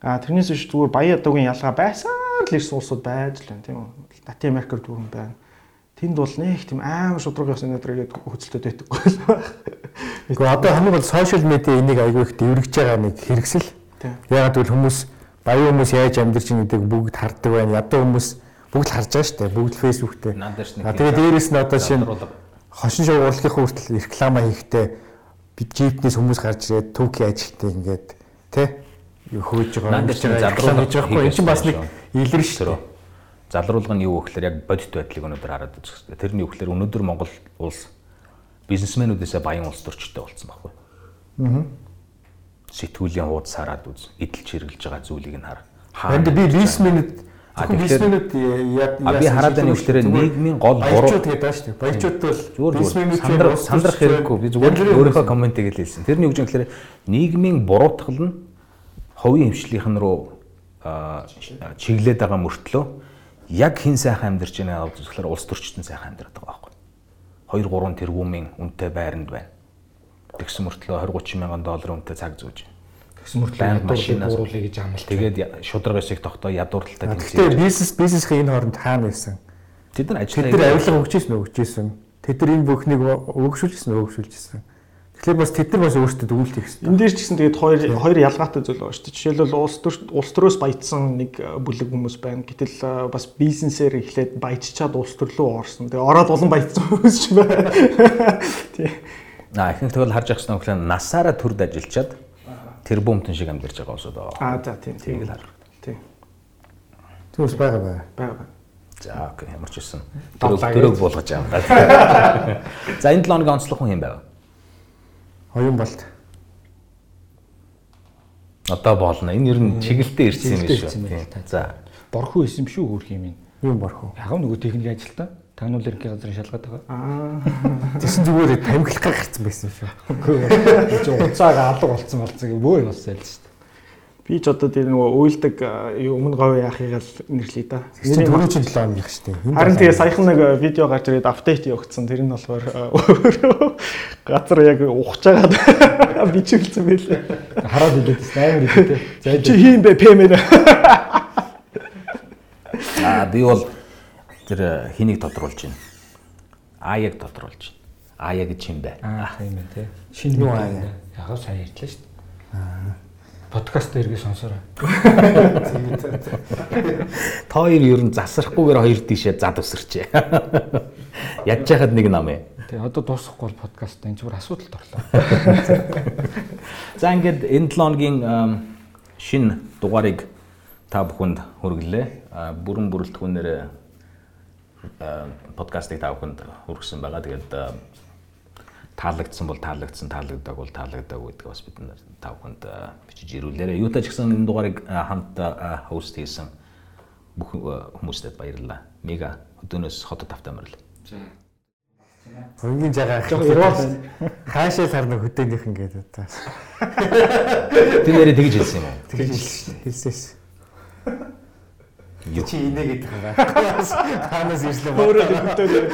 А тэрнээс биш зүгээр баян ядуугийн ялгаа байсаар л ирсэн улсууд байж л байна тийм үү. Латин Америкт дүүрэн байна. Тэнд бол нэг тийм аим шудраг ясны өдрөгээд хөцөлтөд байдаггүй л байна. Гэхдээ одоо хамгийн гол сошиал медиа энийг аягүй их дэврэгж байгаа нэг хэрэгсэл. Ягаад гэвэл хүмүүс баян хүмүүс яаж амьдарч байгаа гэдгийг бүгд хардаг байна. Ядуу хүмүүс бүгд л харж байгаа шүү дээ. Бүгд л фэйсбүүк дээр. Тэгээ дээрэс нь одоо шинэ хошин урлагийн хүртэл реклама хийхдээ бид джипнээс хүмүүс гарч ирээд түүхий ажилтныг ингээд юу хөөж байгаа байгаа реклама хийж байгаа байхгүй энэ чинь бас нэг хийх илэр шүү залруулга нь юу гэхээр яг бодит байдлыг өнөөдөр хараад үзэх хэрэгтэй. Тэрний юу гэхээр өнөөдөр Монгол улс бизнесмэнүүдээсээ баян улс төрчтэй болсон байхгүй. Аа. Сэтгүүлийн хуудас хараад үз. Эдэлж хэрэглэж байгаа зүйлийг нь хар. Энд би бизнесмэнүүд А, тэгэхээр- би хараад байна гэхээр нийгмийн гол буруу гэдэг байна шүү дээ. Баячууд бол сандрах сандрах хэрэггүй би зүгээр өөрийнхөө комментиг л хэлсэн. Тэрний үг чинь гэхээр нийгмийн буруутгал нь хувийн хвшлийнхэн рүү чиглээд байгаа мөртлөө яг хин сайхан амьдарч байгааг авч үзэхээр улс төрчтөн сайхан амьдраад байгаа байхгүй. 2 3 тэрбумын үнэтэй байранд байна. Тэгсэн мөртлөө 20 30 мянган долларын үнэтэй цаг зүүж. Тэгсэн мөртлөө ядуурлыг машинаас- бууруулъя гэж амлалт. Тэгээд шудраг эсэх тогтоо ядуурталтай Гэхдээ бизнес бизнесийн энэ хооронд хаана байсан? Тэд нар Тэд ажиллаа нар авилга өгч ирсэн өгч ирсэн. Тэд нар энэ бүхнийг өгшүүлжсэн өгшүүлжсэн. Тэгэхээр бас тэд нар бас өөрсдөө өгүүлт хийх хэрэгтэй. Энэ дээр ч гэсэн тэгээд хоёр хоёр ялгаатай зүйл байгаа шүү дээ. Жишээлбэл улс төр улс төрөөс баяжсан нэг э, бүлэг хүмүүс байна. Гэтэл э, бас бизнесээр эхлээд баяжчаад улс төрлөө орсон. Тэгээ ороод улан баяжсан хүмүүс ч байна. Тий. Аа ихэнх тэгвэл харж явах гэсэн үг насаараа төрд ажиллачаад тэр бөмтөн шиг амьдарч байгаа усуд байгаа. Аа за тийм Тийг тийм л харах. Тийм. Түүс байгаа бай. Бага. За окей ямар ч үсэн. Дөрөв болгож байгаа. За энэ 7 хоногийн онцлог хүн юм байв. Оюун болт. Одоо болно. Энэ ер нь чиглэлтэй ирсэн юм л та. За. Борхон исэн биш үү хөрх юм ин. Юм борхоо. Яг нөгөө техник ажилтаа тагнуул ерөнхий газрын шалгаад байгаа. Аа. Тэсэн зүгээр тамхилах гарцсан байсан шүү. Үгүй чи уцаага алга болцсон болцсон бөө болсон л шүү дээ. Би ч одоо тэр нөгөө уйлдаг э, өмнө говь яахыг л нэрлэе да. Чи түрүү чи 7 хоног их штеп. Харин тэгээ саяхан нэг э, видео гарч ирээд апдейт явагдсан. Тэр нь болохоор э, газар яг ухаж байгаад бичүүлсэн байлээ. Хараад илээд амар илээ. За Чи хийм бэ пэмээр. Аа би бол тэр э, хэнийг тодруулж байна. Аяг тодруулж байна. Ая гэж юм бэ? Аа тийм ээ тий. Шинэ Юу аа? аа. Яг сайн ярьлаа шүү дээ. Подкаст дээр гэж сонсоорой. Та хоёр ер нь засрахгүйгээр хоёр тийшээ зад өсөрчээ. Ядж яхад нэг нам ээ. Тий одоо дуусахгүй бол подкаст энэ зүгээр асуудалд орлоо. За ингээд энэ 7 хоногийн ам, шинэ дугаарыг та бүхэнд хүргэлээ. А, Бүрэн бүрэлдэхүүнээр подкастыг та бүхэнд хүргэсэн байгаа. Тэгээд таалагдсан бол таалагдсан, таалагддаг бол таалагддаг гэдэг бас бид нар та бүхэнд а, бичиж ирүүлээрэй. Юутай ч гэсэн энэ дугаарыг а, хамт хост хийсэн бүх хүмүүстээ баярлалаа. Мега өдөөнөөс хотод тавтай морил. Өнгийн жагаа хаашаа сарна хөдөөнийх ингээд одоо. Тэр нэрээ тэгж хэлсэн юм уу? Тэгж хэлсээс. Чи инээ гэдэг юм байна. Танаас ирсэн Өөрөө байна. дэвтээд.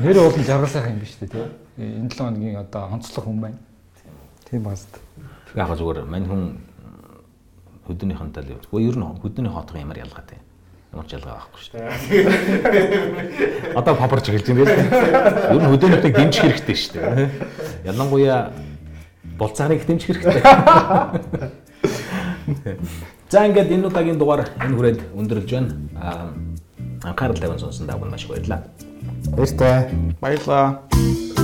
Нэр уулын жаргал сайхан юм биш үү тий. Энэ 7 хоногийн одоо онцлог хүн байна. Тийм бааз. Яг зүгээр мань хүн хөдөөний хонтой л. Гэхдээ ер нь хөдөөний хотгоо ямар ялгаатай. Ямар ч ялгаа байхгүй шүү дээ. Одоо папарч эхэлж байна тийм. Ер нь хөдөөний хотыг дэмжих хэрэгтэй шүү дээ. Ялангуяа болцаагыг дэмжих хэрэгтэй. За ингээд энэ удаагийн дугаар энэ хүрээд өндөрлж байна. Аа анхаарал тавин сонсон та бүхэн маш их баярлалаа. Баяр таа. Баярлаа.